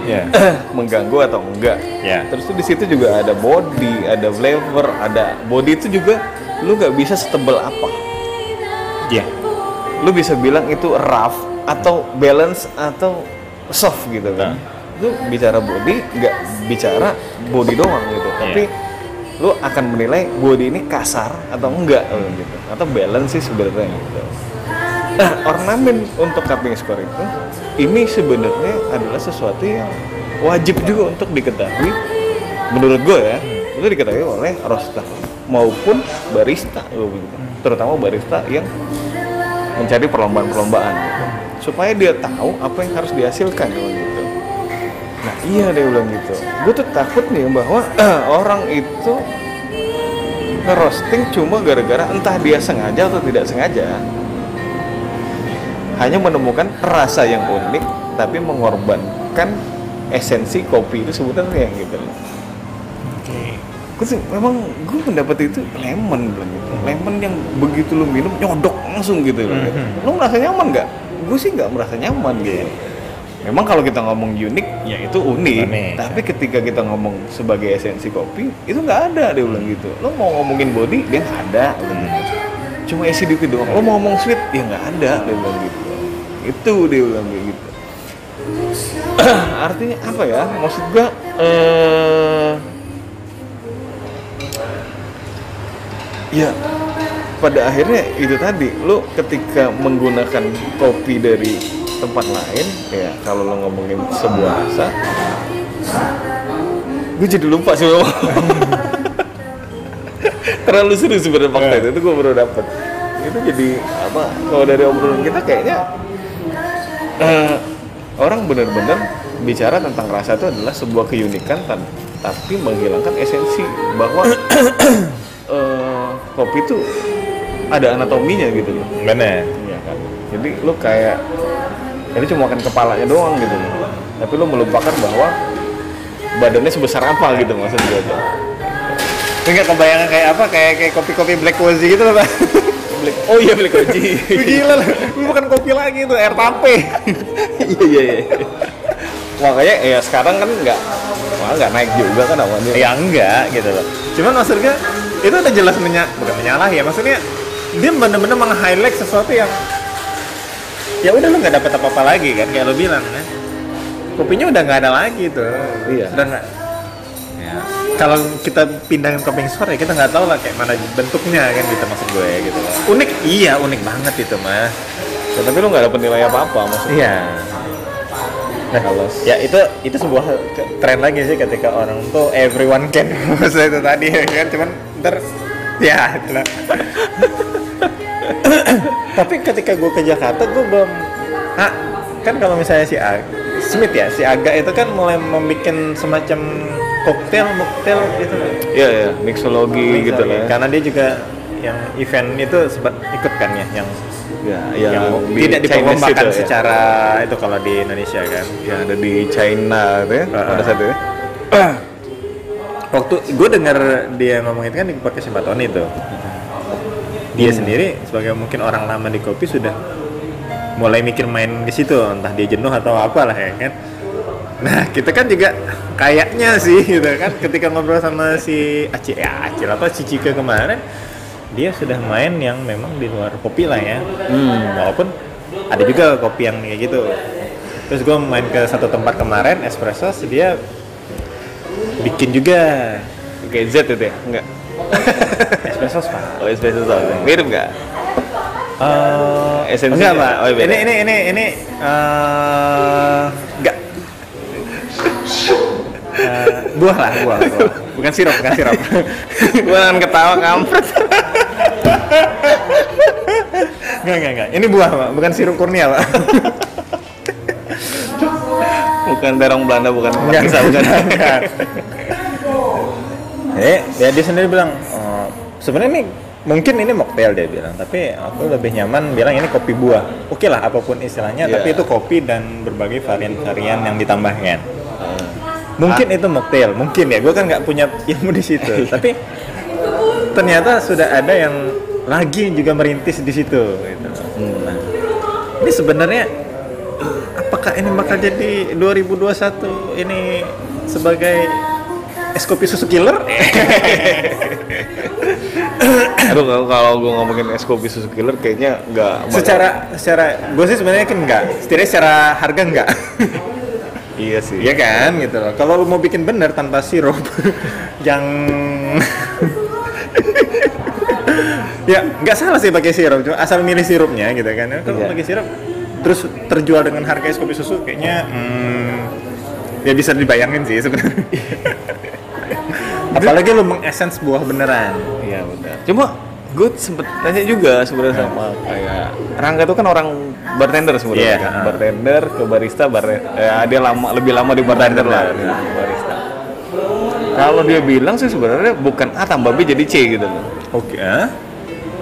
Ya. mengganggu atau enggak? Ya. terus tuh di situ juga ada body ada flavor ada body itu juga lu nggak bisa setebal apa. Ya. lu bisa bilang itu rough atau balance atau soft gitu kan? Lu bicara body nggak bicara body doang gitu. Tapi lu akan menilai body ini kasar atau enggak gitu. Atau balance sih sebenarnya gitu nah ornamen untuk cupping score itu ini sebenarnya adalah sesuatu yang wajib juga untuk diketahui menurut gue ya itu diketahui oleh roaster maupun barista terutama barista yang mencari perlombaan-perlombaan supaya dia tahu apa yang harus dihasilkan gitu. Nah iya dia bilang gitu. Gue tuh takut nih bahwa orang itu ngerosting cuma gara-gara entah dia sengaja atau tidak sengaja hanya menemukan rasa yang unik tapi mengorbankan esensi kopi itu sebenarnya gitu loh. Oke. Sih memang gue mendapat itu lemon bilang gitu. Lemon yang begitu lu minum nyodok langsung gitu loh. Mhm. Lu merasa nyaman nggak? Gue sih nggak merasa nyaman gitu. Memang kalau kita ngomong unik, ya itu unik. Unik. Tapi ketika kita ngomong sebagai esensi kopi, itu nggak ada dia bilang gitu. Lo mau ngomongin body, dia nggak ada. gitu. Cuma acidity doang. Lo mau ngomong sweet, ya nggak ada dia bilang gitu. Itu dia bilang kayak gitu. Artinya apa ya? Maksud gua eh ya pada akhirnya itu tadi lo ketika menggunakan kopi dari tempat lain ya kalau lo ngomongin sebuah rasa gue jadi lupa sih ngomong. terlalu seru sebenarnya fakta itu itu gue baru dapet itu jadi apa kalau dari obrolan kita kayaknya eh, orang benar-benar bicara tentang rasa itu adalah sebuah keunikan tan- tapi menghilangkan esensi bahwa eh, kopi itu ada anatominya gitu loh Bener. Iya kan. Jadi lu kayak ini cuma makan kepalanya doang gitu loh. Tapi lu melupakan bahwa badannya sebesar apa gitu maksud gue tuh. Enggak kebayangan kayak apa? Kayak kayak kopi-kopi black cozy gitu loh, Pak. Black, oh iya Black Oji. Gila lah, lu bukan kopi lagi itu air tape. iya iya iya. Makanya ya sekarang kan nggak malah nggak naik juga kan awalnya. ya enggak gitu loh. Cuman maksudnya itu udah jelas menya bukan menyalah ya, maksudnya dia bener-bener meng-highlight sesuatu yang ya udah lu nggak dapat apa-apa lagi kan kayak lo bilang kan. Kopinya udah nggak ada lagi tuh. Iya. Udah nggak kalau kita pindahin ke pink store ya kita nggak tahu lah kayak mana bentuknya kan gitu maksud gue gitu. Unik iya unik banget itu mah. Ya, tapi lu nggak dapet nilai apa apa maksudnya. Iya. Nah, Kalau ya itu itu sebuah tren lagi sih ketika orang tuh everyone can maksudnya itu tadi ya kan cuman ntar ya itulah. tapi ketika gue ke Jakarta gue belum ah kan kalau misalnya si Ag Smith ya si Aga itu kan mulai membuat semacam koktail moktail gitu loh. Iya ya, mixologi gitu lah. ya. karena dia juga yang event itu sempat ikut kan ya yang Ya, yang, yang, di tidak diperlombakan itu ya. secara itu kalau di Indonesia kan yang ada di China gitu ya, Ah, pada saat itu. ya. waktu gue dengar dia ngomong itu kan di podcast Simbatoni itu dia Hmm. sendiri sebagai mungkin orang lama di kopi sudah mulai mikir main di situ entah dia jenuh atau apalah ya kan nah kita kan juga kayaknya sih gitu kan ketika ngobrol sama si Acil ya Acil atau si Cika kemarin dia sudah main yang memang di luar kopi lah ya Hmm. walaupun ada juga kopi yang kayak gitu terus gue main ke satu tempat kemarin espresso dia bikin juga Kayak Z itu ya? Enggak. espresso pak Oh, espresso sauce. Mirip enggak? Eh, Esensinya? enggak pak Oh, beda. ini ini ini ini eh, enggak Eh, buah lah buah, buah. bukan sirup bukan sirup Gua akan ketawa kampret. enggak enggak enggak ini buah pak bukan sirup kurnia pak bukan terong Belanda, bukan Enggak, Pakistan, bukan. enggak. Eh, ya dia sendiri bilang, "Oh, sebenarnya ini mungkin ini mocktail dia bilang, tapi aku lebih nyaman bilang ini kopi buah. Oke lah, apa pun istilahnya, Iya. tapi itu kopi dan berbagai varian-varian yang ditambahkan. Ah. Mungkin itu mocktail, mungkin ya. Gue kan nggak punya ilmu di situ, tapi ternyata sudah ada yang lagi juga merintis di situ. Gitu. Nah, ini sebenarnya apakah ini bakal jadi 2021 ini sebagai es kopi susu killer? Aduh, kalau- gua ngomongin es kopi susu killer kayaknya enggak secara secara gue sih sebenarnya kan enggak, setidaknya secara harga enggak. Iya sih. Iya kan gitu loh. Kalau lu mau bikin bener tanpa sirup yang ya nggak salah sih pakai sirup, cuma asal milih sirupnya gitu kan. Kalau Iya. pakai sirup terus terjual dengan harga es kopi susu kayaknya hmm, ya bisa dibayangin sih sebenarnya. Apalagi lu mengesens buah beneran. Iya benar. Cuma gue sempet tanya juga sebenarnya sama kayak Rangga itu kan orang bartender sebenarnya Iya. kan. Bartender ke barista, bar ya, dia lama lebih lama di bartender lah di barista. Kalau dia bilang sih sebenarnya bukan A tambah B jadi C gitu loh. Oke. ah?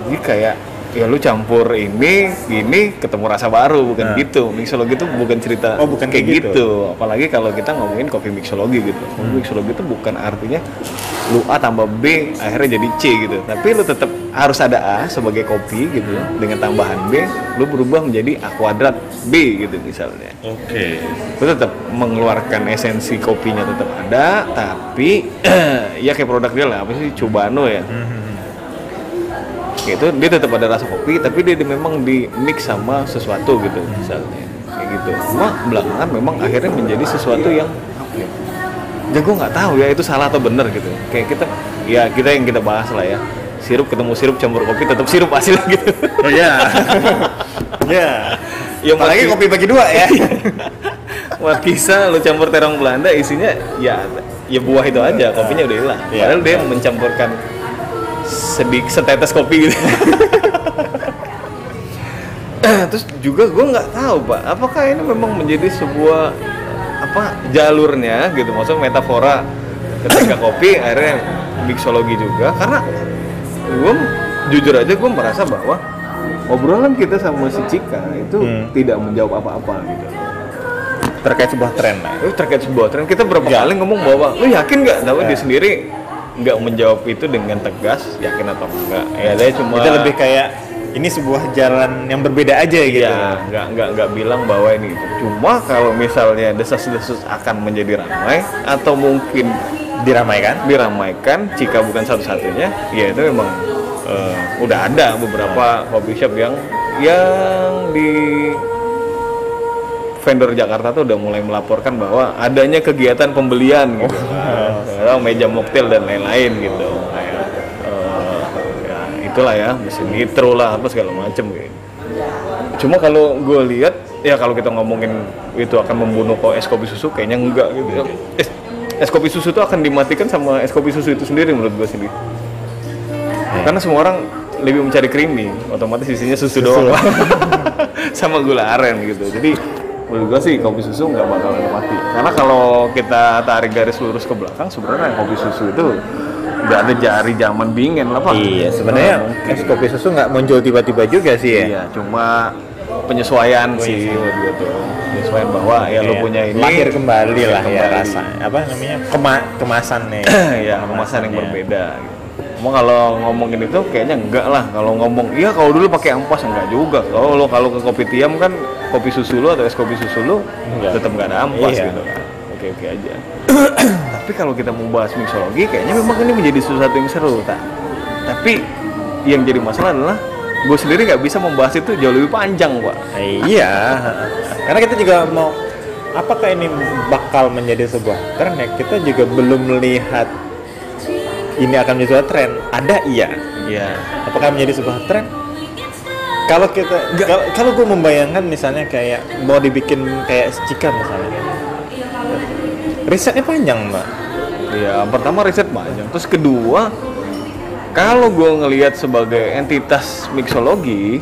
Jadi kayak ya lu campur ini ini ketemu rasa baru bukan Nah. gitu mixologi itu bukan cerita Oh, bukan kayak kayak gitu. gitu. apalagi kalau kita ngomongin kopi mixologi gitu kopi Hmm. mixologi itu bukan artinya lu A tambah B akhirnya jadi C gitu tapi lu tetap harus ada A sebagai kopi gitu dengan tambahan B lu berubah menjadi A kuadrat B gitu misalnya Oke. lu tetap mengeluarkan esensi kopinya tetap ada tapi ya kayak produk dia lah apa sih Cubano ya kayak itu dia tetap ada rasa kopi tapi dia, memang di mix sama sesuatu gitu misalnya kayak gitu cuma belakangan memang akhirnya menjadi sesuatu yang apa ya jago nggak tahu ya itu salah atau benar gitu kayak kita ya kita yang kita bahas lah ya sirup ketemu sirup campur kopi tetap sirup hasil gitu Oh iya. Iya. Ya, Apalagi mati- kopi bagi dua ya. Markisa lu campur terong Belanda isinya ya ya buah itu aja kopinya udah hilang Iya. padahal dia mencampurkan sedik setetes kopi gitu. Terus juga gue nggak tahu pak. Apakah ini memang menjadi sebuah apa jalurnya gitu? Maksudnya metafora ketika kopi akhirnya mixologi juga. Karena gue jujur aja gue merasa bahwa obrolan kita sama si Cika itu Hmm. tidak menjawab apa-apa gitu. Terkait sebuah tren lah. itu terkait sebuah tren. Kita berapa kali ngomong bahwa lu yakin nggak? Tahu dia sendiri nggak menjawab itu dengan tegas yakin atau enggak ya dia cuma Itu lebih kayak ini sebuah jalan yang berbeda aja gitu. Iya, nggak nggak nggak bilang bahwa ini itu. Cuma kalau misalnya desas-desus akan menjadi ramai atau mungkin Diramaikan. diramaikan jika bukan satu-satunya, ya itu memang eh, udah ada beberapa coffee shop yang yang di vendor Jakarta tuh udah mulai melaporkan bahwa adanya kegiatan pembelian gitu, Atau meja mocktail dan lain-lain gitu. Kayak, eh, ya itulah ya, mesin nitro lah apa segala macem gitu. Cuma kalau gue lihat ya kalau kita ngomongin itu akan membunuh kok es kopi susu kayaknya enggak gitu. ya. Es, es kopi susu itu akan dimatikan sama es kopi susu itu sendiri menurut gue sendiri. Karena semua orang lebih mencari creamy, otomatis isinya susu, doang sama gula aren gitu. Jadi menurut gue sih kopi susu nggak bakal mati. Karena kalau kita tarik garis lurus ke belakang sebenarnya kopi susu itu nggak ada jari zaman bingen lah pak. Iya, sebenarnya Nggak es kopi susu nggak muncul tiba-tiba juga sih ya. Iya, cuma penyesuaian sih gitu. Penyesuaian bahwa ya lu Iya. punya ini lahir kembali lah ya rasa apa namanya kema kemasan nih ya kemasan yang Kemasannya. berbeda gitu. Cuma kalau ngomongin itu kayaknya enggak lah. Kalau ngomong iya kalau dulu pakai ampas enggak juga. Kalau lo kalau ke kopi tiam kan kopi susu lo atau es kopi susu lo Enggak. tetap enggak ada ampas Iya. gitu kan. Oke oke aja. Tapi kalau kita mau bahas mixologi kayaknya memang ini menjadi sesuatu yang seru tak. Tapi yang jadi masalah adalah gue sendiri nggak bisa membahas itu jauh lebih panjang pak. iya karena kita juga mau apakah ini bakal menjadi sebuah tren ya kita juga belum melihat ini akan menjadi sebuah tren ada iya Iya. apakah menjadi sebuah tren kalau kita kalau kalau gue membayangkan misalnya kayak mau dibikin kayak cika misalnya risetnya panjang mbak Ya, pertama riset panjang. Terus kedua, kalau gue ngelihat sebagai entitas mixologi,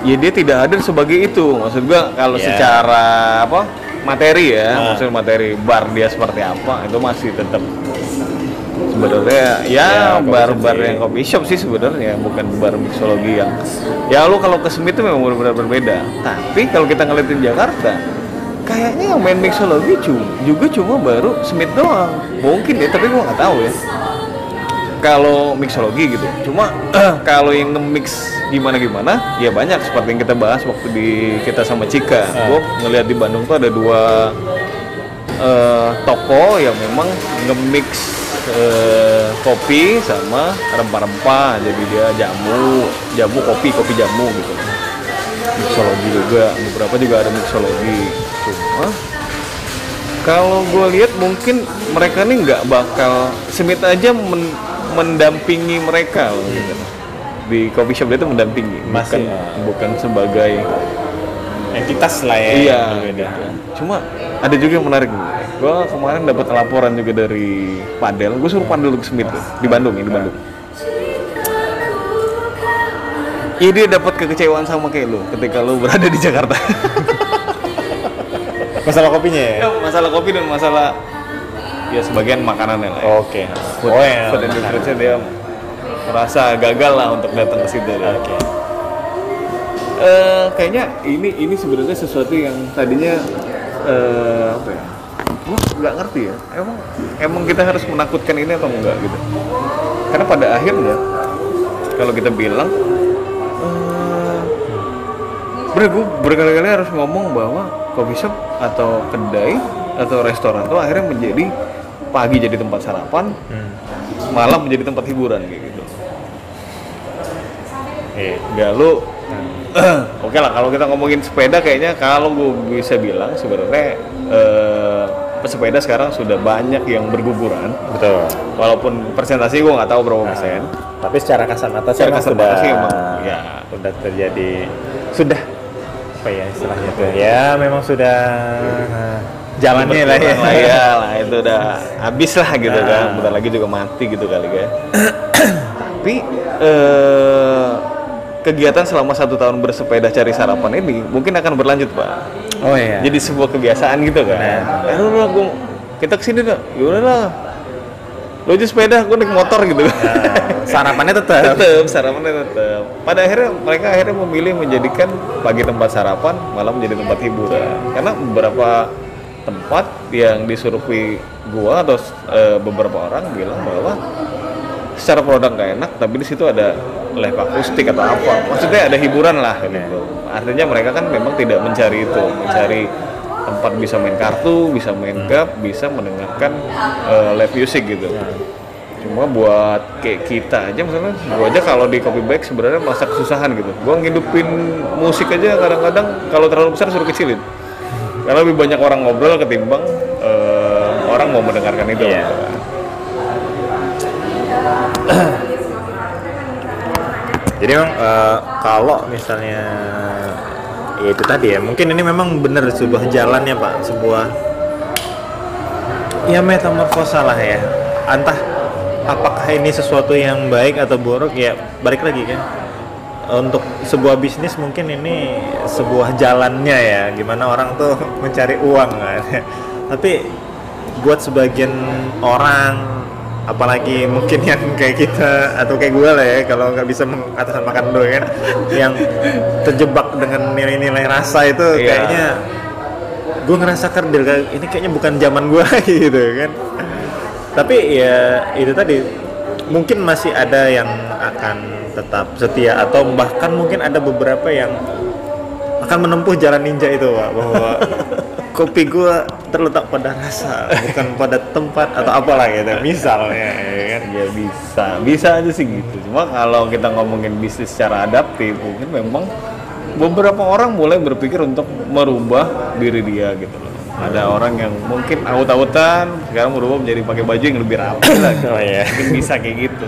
ya dia tidak hadir sebagai itu. Maksud gue kalau Ya. secara apa materi ya, Ah. maksud materi bar dia seperti apa itu masih tetap sebenarnya ya, Ya, coffee bar-bar yang coffee shop sih sebenarnya bukan bar mixologi yang ya lu kalau ke Smith itu memang benar-benar berbeda. Tapi kalau kita ngeliatin Jakarta, kayaknya yang main mixologi cuma juga cuma baru Smith doang. Mungkin ya, tapi gua nggak tahu ya. Kalau mixologi gitu, cuma kalau yang nge-mix gimana-gimana, ya banyak seperti yang kita bahas waktu di kita sama Cika. Gua ngeliat di Bandung tuh ada dua eh, toko yang memang nge-mix eh, kopi sama rempah-rempah jadi dia jamu jamu kopi kopi jamu gitu mixologi juga beberapa juga ada mixologi cuma kalau gue lihat mungkin mereka nih nggak bakal Smith aja men- mendampingi mereka loh, gitu. di coffee shop dia tuh mendampingi bukan Masih, ya. bukan sebagai entitas lah ya iya berbeda. gitu. cuma ada juga yang menarik gue kemarin dapat laporan juga dari Padel gue suruh Padel ke Smith tuh, di Bandung ya di Bandung Iya dia dapat kekecewaan sama kayak lu ketika lu berada di Jakarta. masalah kopinya ya Ya, masalah kopi dan masalah ya sebagian makanan yang lain. oke Food, oh ya food dia merasa gagal lah untuk datang ke situ. oke Eh, kayaknya ini ini sebenarnya sesuatu yang tadinya eh, apa ya? Gua nggak ngerti ya. Emang emang kita harus menakutkan ini atau enggak gitu? Karena pada akhirnya kalau kita bilang eh, Bener, gue berkali-kali harus ngomong bahwa coffee shop atau kedai atau restoran tuh akhirnya menjadi pagi jadi tempat sarapan, Hmm. malam menjadi tempat hiburan kayak gitu. Iya. Nggak lu Oke lah kalau kita ngomongin sepeda kayaknya kalau gue bisa bilang sebenarnya eh, pesepeda sekarang sudah banyak yang berguguran. Betul. Walaupun persentase gue nggak tahu berapa persen. tapi secara kasat mata Secara kasat sudah mata sih emang, ya. sudah terjadi sudah apa ya istilahnya tuh ya memang sudah eh, jalannya lah ya. lah ya. Lah itu udah habis lah gitu kan. Nah. bentar lagi juga mati gitu kali kan tapi eh, kegiatan selama satu tahun bersepeda cari sarapan ini mungkin akan berlanjut pak oh iya. Jadi sebuah kebiasaan gitu kan. Nah. eh lu lah gua kita ke sini dah. Yaudah lah. Lu aja sepeda gue naik motor gitu. Nah, sarapannya tetap tetap sarapannya tetap pada akhirnya mereka akhirnya memilih menjadikan pagi tempat sarapan malam menjadi tempat hiburan. Karena beberapa tempat yang disurvei gua atau eh, beberapa orang bilang bahwa secara produk nggak enak tapi di situ ada live akustik atau apa. Maksudnya ada hiburan lah gitu. Artinya mereka kan memang tidak mencari itu mencari tempat bisa main kartu bisa main gap bisa mendengarkan eh, live music gitu. Cuma buat kayak kita aja misalnya gua aja kalau di copy bag sebenarnya masa kesusahan gitu. Gua ngidupin musik aja kadang-kadang kalau terlalu besar suruh kecilin. Karena lebih banyak orang ngobrol ketimbang eh, orang mau mendengarkan itu. Gitu Jadi memang eh, kalau misalnya ya itu tadi ya, mungkin ini memang benar sebuah jalan ya Pak, sebuah ya metamorfosa lah ya. Entah apakah ini sesuatu yang baik atau buruk ya balik lagi kan. Untuk sebuah bisnis mungkin ini sebuah jalannya ya, gimana orang tuh mencari uang kan. Tapi buat sebagian orang apalagi mungkin yang kayak kita atau kayak gue lah ya kalau nggak bisa mengatakan makan doang kan yang terjebak dengan nilai-nilai rasa itu Iya. kayaknya gue ngerasa kerdil kayak ini kayaknya bukan zaman gue gitu kan tapi ya itu tadi mungkin masih ada yang akan tetap setia atau bahkan mungkin ada beberapa yang akan menempuh jalan ninja itu pak bahwa kopi gua terletak pada rasa bukan pada tempat atau apalah gitu. Misalnya ya kan? Ya bisa. Bisa aja sih gitu. Cuma kalau kita ngomongin bisnis secara adaptif mungkin memang beberapa orang mulai berpikir untuk merubah diri dia gitu loh. Ada orang yang mungkin aut-autan sekarang berubah menjadi pakai baju yang lebih rapi lah gitu. Oh, iya. mungkin bisa kayak gitu.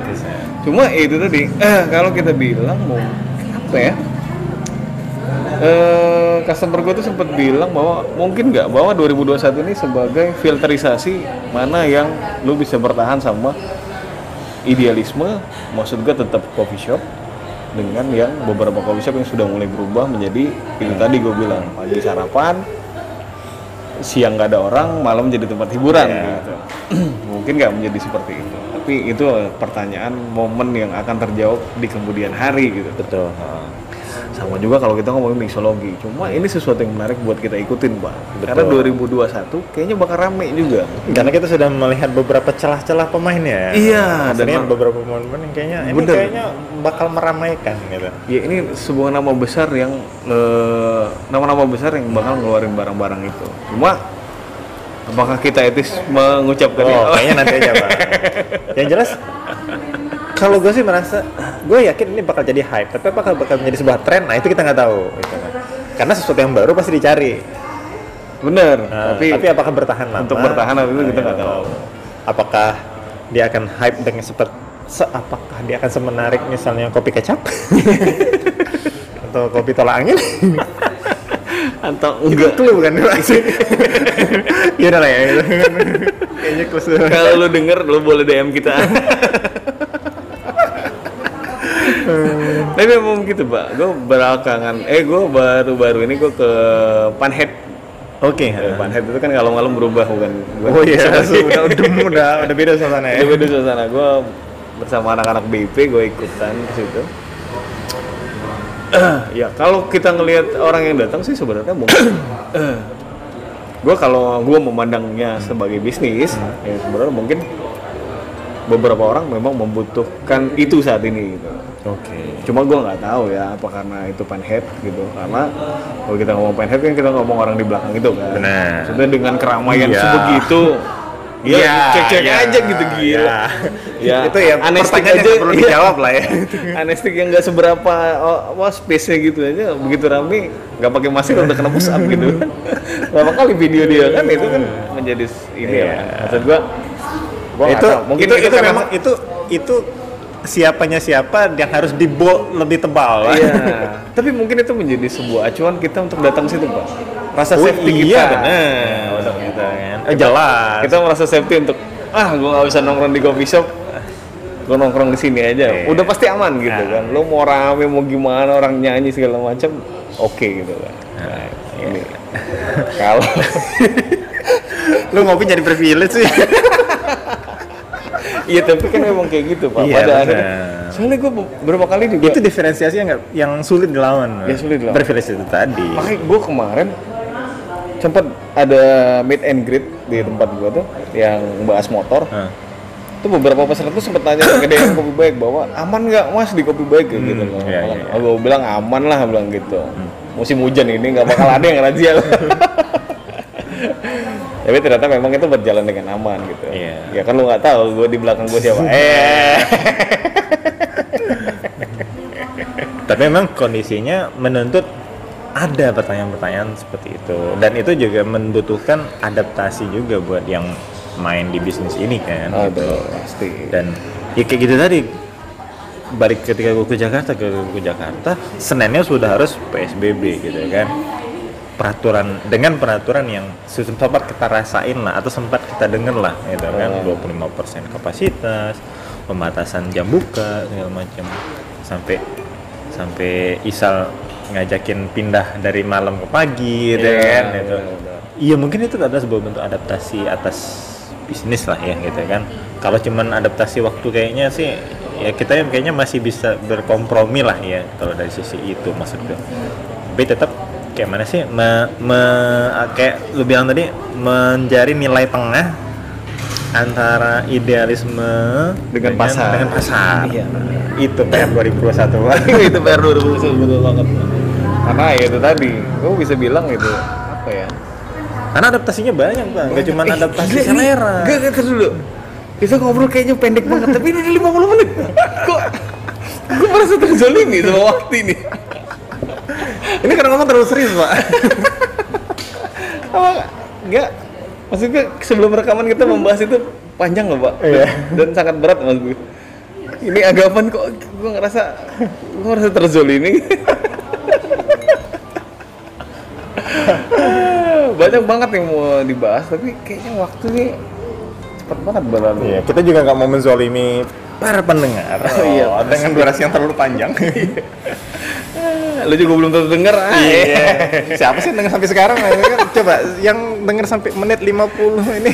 Cuma itu tadi eh, kalau kita bilang mau apa ya eh customer gue tuh sempat bilang bahwa mungkin nggak bahwa 2021 ini sebagai filterisasi mana yang lu bisa bertahan sama idealisme maksud gue tetap coffee shop dengan yang beberapa coffee shop yang sudah mulai berubah menjadi itu tadi gue bilang pagi sarapan siang nggak ada orang malam jadi tempat hiburan Iya. gitu. Mungkin nggak menjadi seperti itu tapi itu pertanyaan momen yang akan terjawab di kemudian hari gitu. Betul sama juga kalau kita ngomongin mixologi. Cuma ini sesuatu yang menarik buat kita ikutin pak. Betul. karena 2021 kayaknya bakal rame juga. Karena kita sudah melihat beberapa celah-celah pemainnya Iya, dan beberapa pemain-pemain yang kayaknya ini Bener. kayaknya bakal meramaikan gitu. Ya ini sebuah nama besar yang eh, nama-nama besar yang bakal ngeluarin barang-barang itu. Cuma apakah kita etis mengucapkan Oh, kayaknya nanti aja pak. Yang jelas, kalau gue sih merasa, gue yakin ini bakal jadi hype. Tapi apakah bakal menjadi sebuah tren? Nah itu kita nggak tahu. gitu kan. Karena sesuatu yang baru pasti dicari. bener Nah, tapi, tapi, apakah bertahan lama? untuk bertahan atau itu kita nggak Ayo. tahu. Apakah dia akan hype dengan seperti se- apakah dia akan semenarik misalnya kopi kecap atau kopi tolak angin? atau Enggak clue bukan ya udah lah ya kayaknya kalau lu denger lu boleh DM kita tapi memang gitu pak. Gue belakangan eh gue baru-baru ini gue ke Panhead. Oke. Eh, Panhead itu kan kalau malam berubah bukan? Bukan Oh iya, udah, udah, udah, udah beda suasana ya. Itu beda suasana. Gue bersama anak-anak BIP gue ikutan ke situ. ya kalau kita ngelihat orang yang datang sih sebenarnya mungkin gue kalau gue memandangnya sebagai bisnis ya sebenarnya mungkin beberapa orang memang membutuhkan itu saat ini gitu. Oke. Cuma gue nggak tahu ya apa karena itu panhead gitu karena kalau kita ngomong panhead kan kita ngomong orang di belakang itu kan. Benar. Maksudnya dengan keramaian Iya. sebegitu ya Iya, cek-cek iya, aja gitu gila. iya. Ya, itu ya anestik pertanyaan yang aja perlu iya. dijawab lah ya. Anestik yang nggak seberapa oh, apa space-nya gitu aja begitu rame nggak pakai masker udah kena push up gitu. Berapa kali video dia kan itu kan menjadi s- ini Iya. ya. Maksud gua gua itu tahu. mungkin itu, itu, itu memang itu itu siapanya siapa yang harus dibold lebih tebal. Iya. Tapi mungkin itu menjadi sebuah acuan kita untuk datang situ, Pak. Rasa Oh, safety kita. iya benar. Untuk kita kan. Eh, jelas. Kita merasa safety untuk ah, gua nggak bisa nongkrong di coffee shop. Gua nongkrong di sini aja. Iya. Udah pasti aman gitu Nah. kan. Lo mau rame mau gimana orang nyanyi segala macam, oke gitu kan. Nah, ini kalau Lu ngopi jadi privilege sih. iya tapi kan memang kayak gitu pak. Iya, Pada akhirnya, soalnya gue beberapa kali juga itu diferensiasinya nggak yang sulit dilawan. Ya, sulit dilawan. Privilege itu tadi. makanya gue kemarin sempet ada meet and greet di tempat gua tuh yang bahas motor Hah. tuh beberapa peserta tuh sempet tanya ke dia yang kopi baik bahwa aman nggak mas di kopi baik gitu loh. iya, iya, Gue bilang aman lah bilang gitu. Musim hujan ini nggak bakal ada yang razia. Tapi ternyata memang itu berjalan dengan aman gitu. Iya. Ya kan lu nggak tahu gue di belakang gue siapa. eh. Tapi memang kondisinya menuntut ada pertanyaan-pertanyaan seperti itu dan itu juga membutuhkan adaptasi juga buat yang main di bisnis ini kan Aduh, pasti. dan ya kayak gitu tadi balik ketika gue ke Jakarta ke, ke Jakarta Seninnya sudah harus PSBB gitu kan peraturan dengan peraturan yang sempat kita rasain lah atau sempat kita dengar lah gitu kan 25% kapasitas pembatasan jam buka segala macam sampai sampai Isal ngajakin pindah dari malam ke pagi gitu Iya, kan gitu. benar-benar. Iya mungkin itu adalah sebuah bentuk adaptasi atas bisnis lah ya gitu kan. Kalau cuman adaptasi waktu kayaknya sih ya kita yang kayaknya masih bisa berkompromi lah ya kalau dari sisi itu maksudnya. Tapi tetap kayak mana sih me, me- kayak lu bilang tadi mencari nilai tengah antara idealisme Dengan pasar. dengan pasar. Iya. Itu PR 2021 Pak. itu PR 2021 betul banget. Karena ya itu tadi, gue bisa bilang itu apa ya? Karena adaptasinya banyak bang, gak cuma Eh, adaptasi gila, ini- selera. Gak, gak, terus dulu. Kita ngobrol kayaknya pendek banget, tapi ini udah 50 menit. Kok gue merasa terzolimi sama waktu ini. Ini karena ngomong terlalu serius pak. Apa enggak? Maksudnya sebelum rekaman kita membahas itu panjang loh, Pak. Iya. Dan sangat berat mas gue. Ini agapan kok gue ngerasa gue ngerasa terzolimi. Banyak banget yang mau dibahas, tapi kayaknya waktu ini cepet banget berlalu. Iya, kita juga nggak mau menzolimi para pendengar. Oh, iya, dengan durasi yang terlalu panjang. Lu juga belum tentu denger, ah. Iya. Siapa sih yang denger sampai sekarang? Kan Coba yang denger sampai menit 50 ini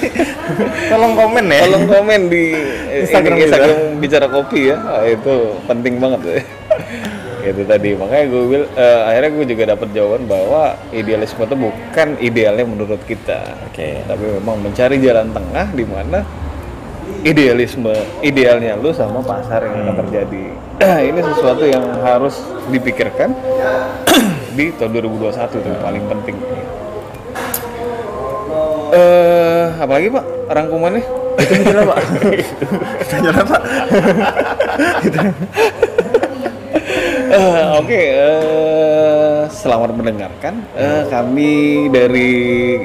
tolong komen ya. Tolong komen di Instagram ini, kita. Instagram bicara kopi ya. Ah, itu penting banget ya. itu tadi makanya gue bil, eh, akhirnya gue juga dapat jawaban bahwa idealisme itu bukan idealnya menurut kita. Oke. Tapi memang mencari jalan tengah di mana idealisme idealnya lu sama pasar yang akan terjadi. Ini sesuatu yang harus dipikirkan di tahun 2021 itu paling penting. Eh, apalagi Pak rangkumannya? Itu aja pak. Itu aja pak. Eh, Oke, eh, selamat mendengarkan. Eh, kami dari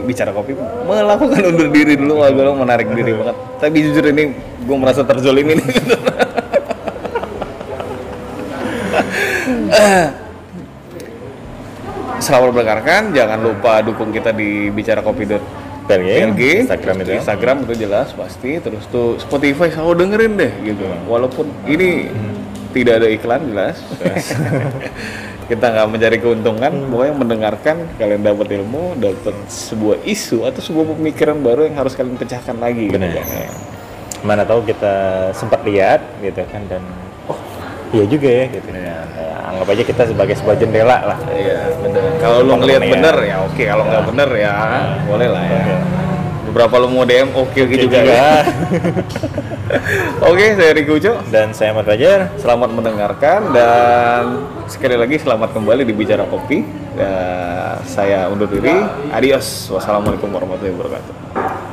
Bicara Kopi melakukan undur diri dulu, wah gue menarik diri banget. Tapi jujur ini gue merasa terzolimi nih. Selamat mendengarkan, jangan lupa dukung kita di Bicara Kopi PLG, PLG, Instagram itu. Instagram itu jelas pasti. Terus tuh Spotify selalu dengerin deh gitu. Walaupun ini tidak ada iklan jelas. kita nggak mencari keuntungan, pokoknya mendengarkan kalian dapat ilmu, dapat sebuah isu atau sebuah pemikiran baru yang harus kalian pecahkan lagi. gitu Benar. kan. Mana tahu kita sempat lihat gitu kan dan oh iya juga ya gitu. Ya, anggap aja kita sebagai sebuah jendela lah. Iya bener. Kalau lu ngelihat ya. bener ya oke, kalau nggak bener ya boleh lah ya. Oke. Beberapa lu mau DM oke oke Oke juga. ya. Oke, saya Riko Uco. Dan saya Ahmad Fajar. Selamat mendengarkan dan sekali lagi selamat kembali di Bicara Kopi. Dan saya undur diri. Adios. Wassalamualaikum warahmatullahi wabarakatuh.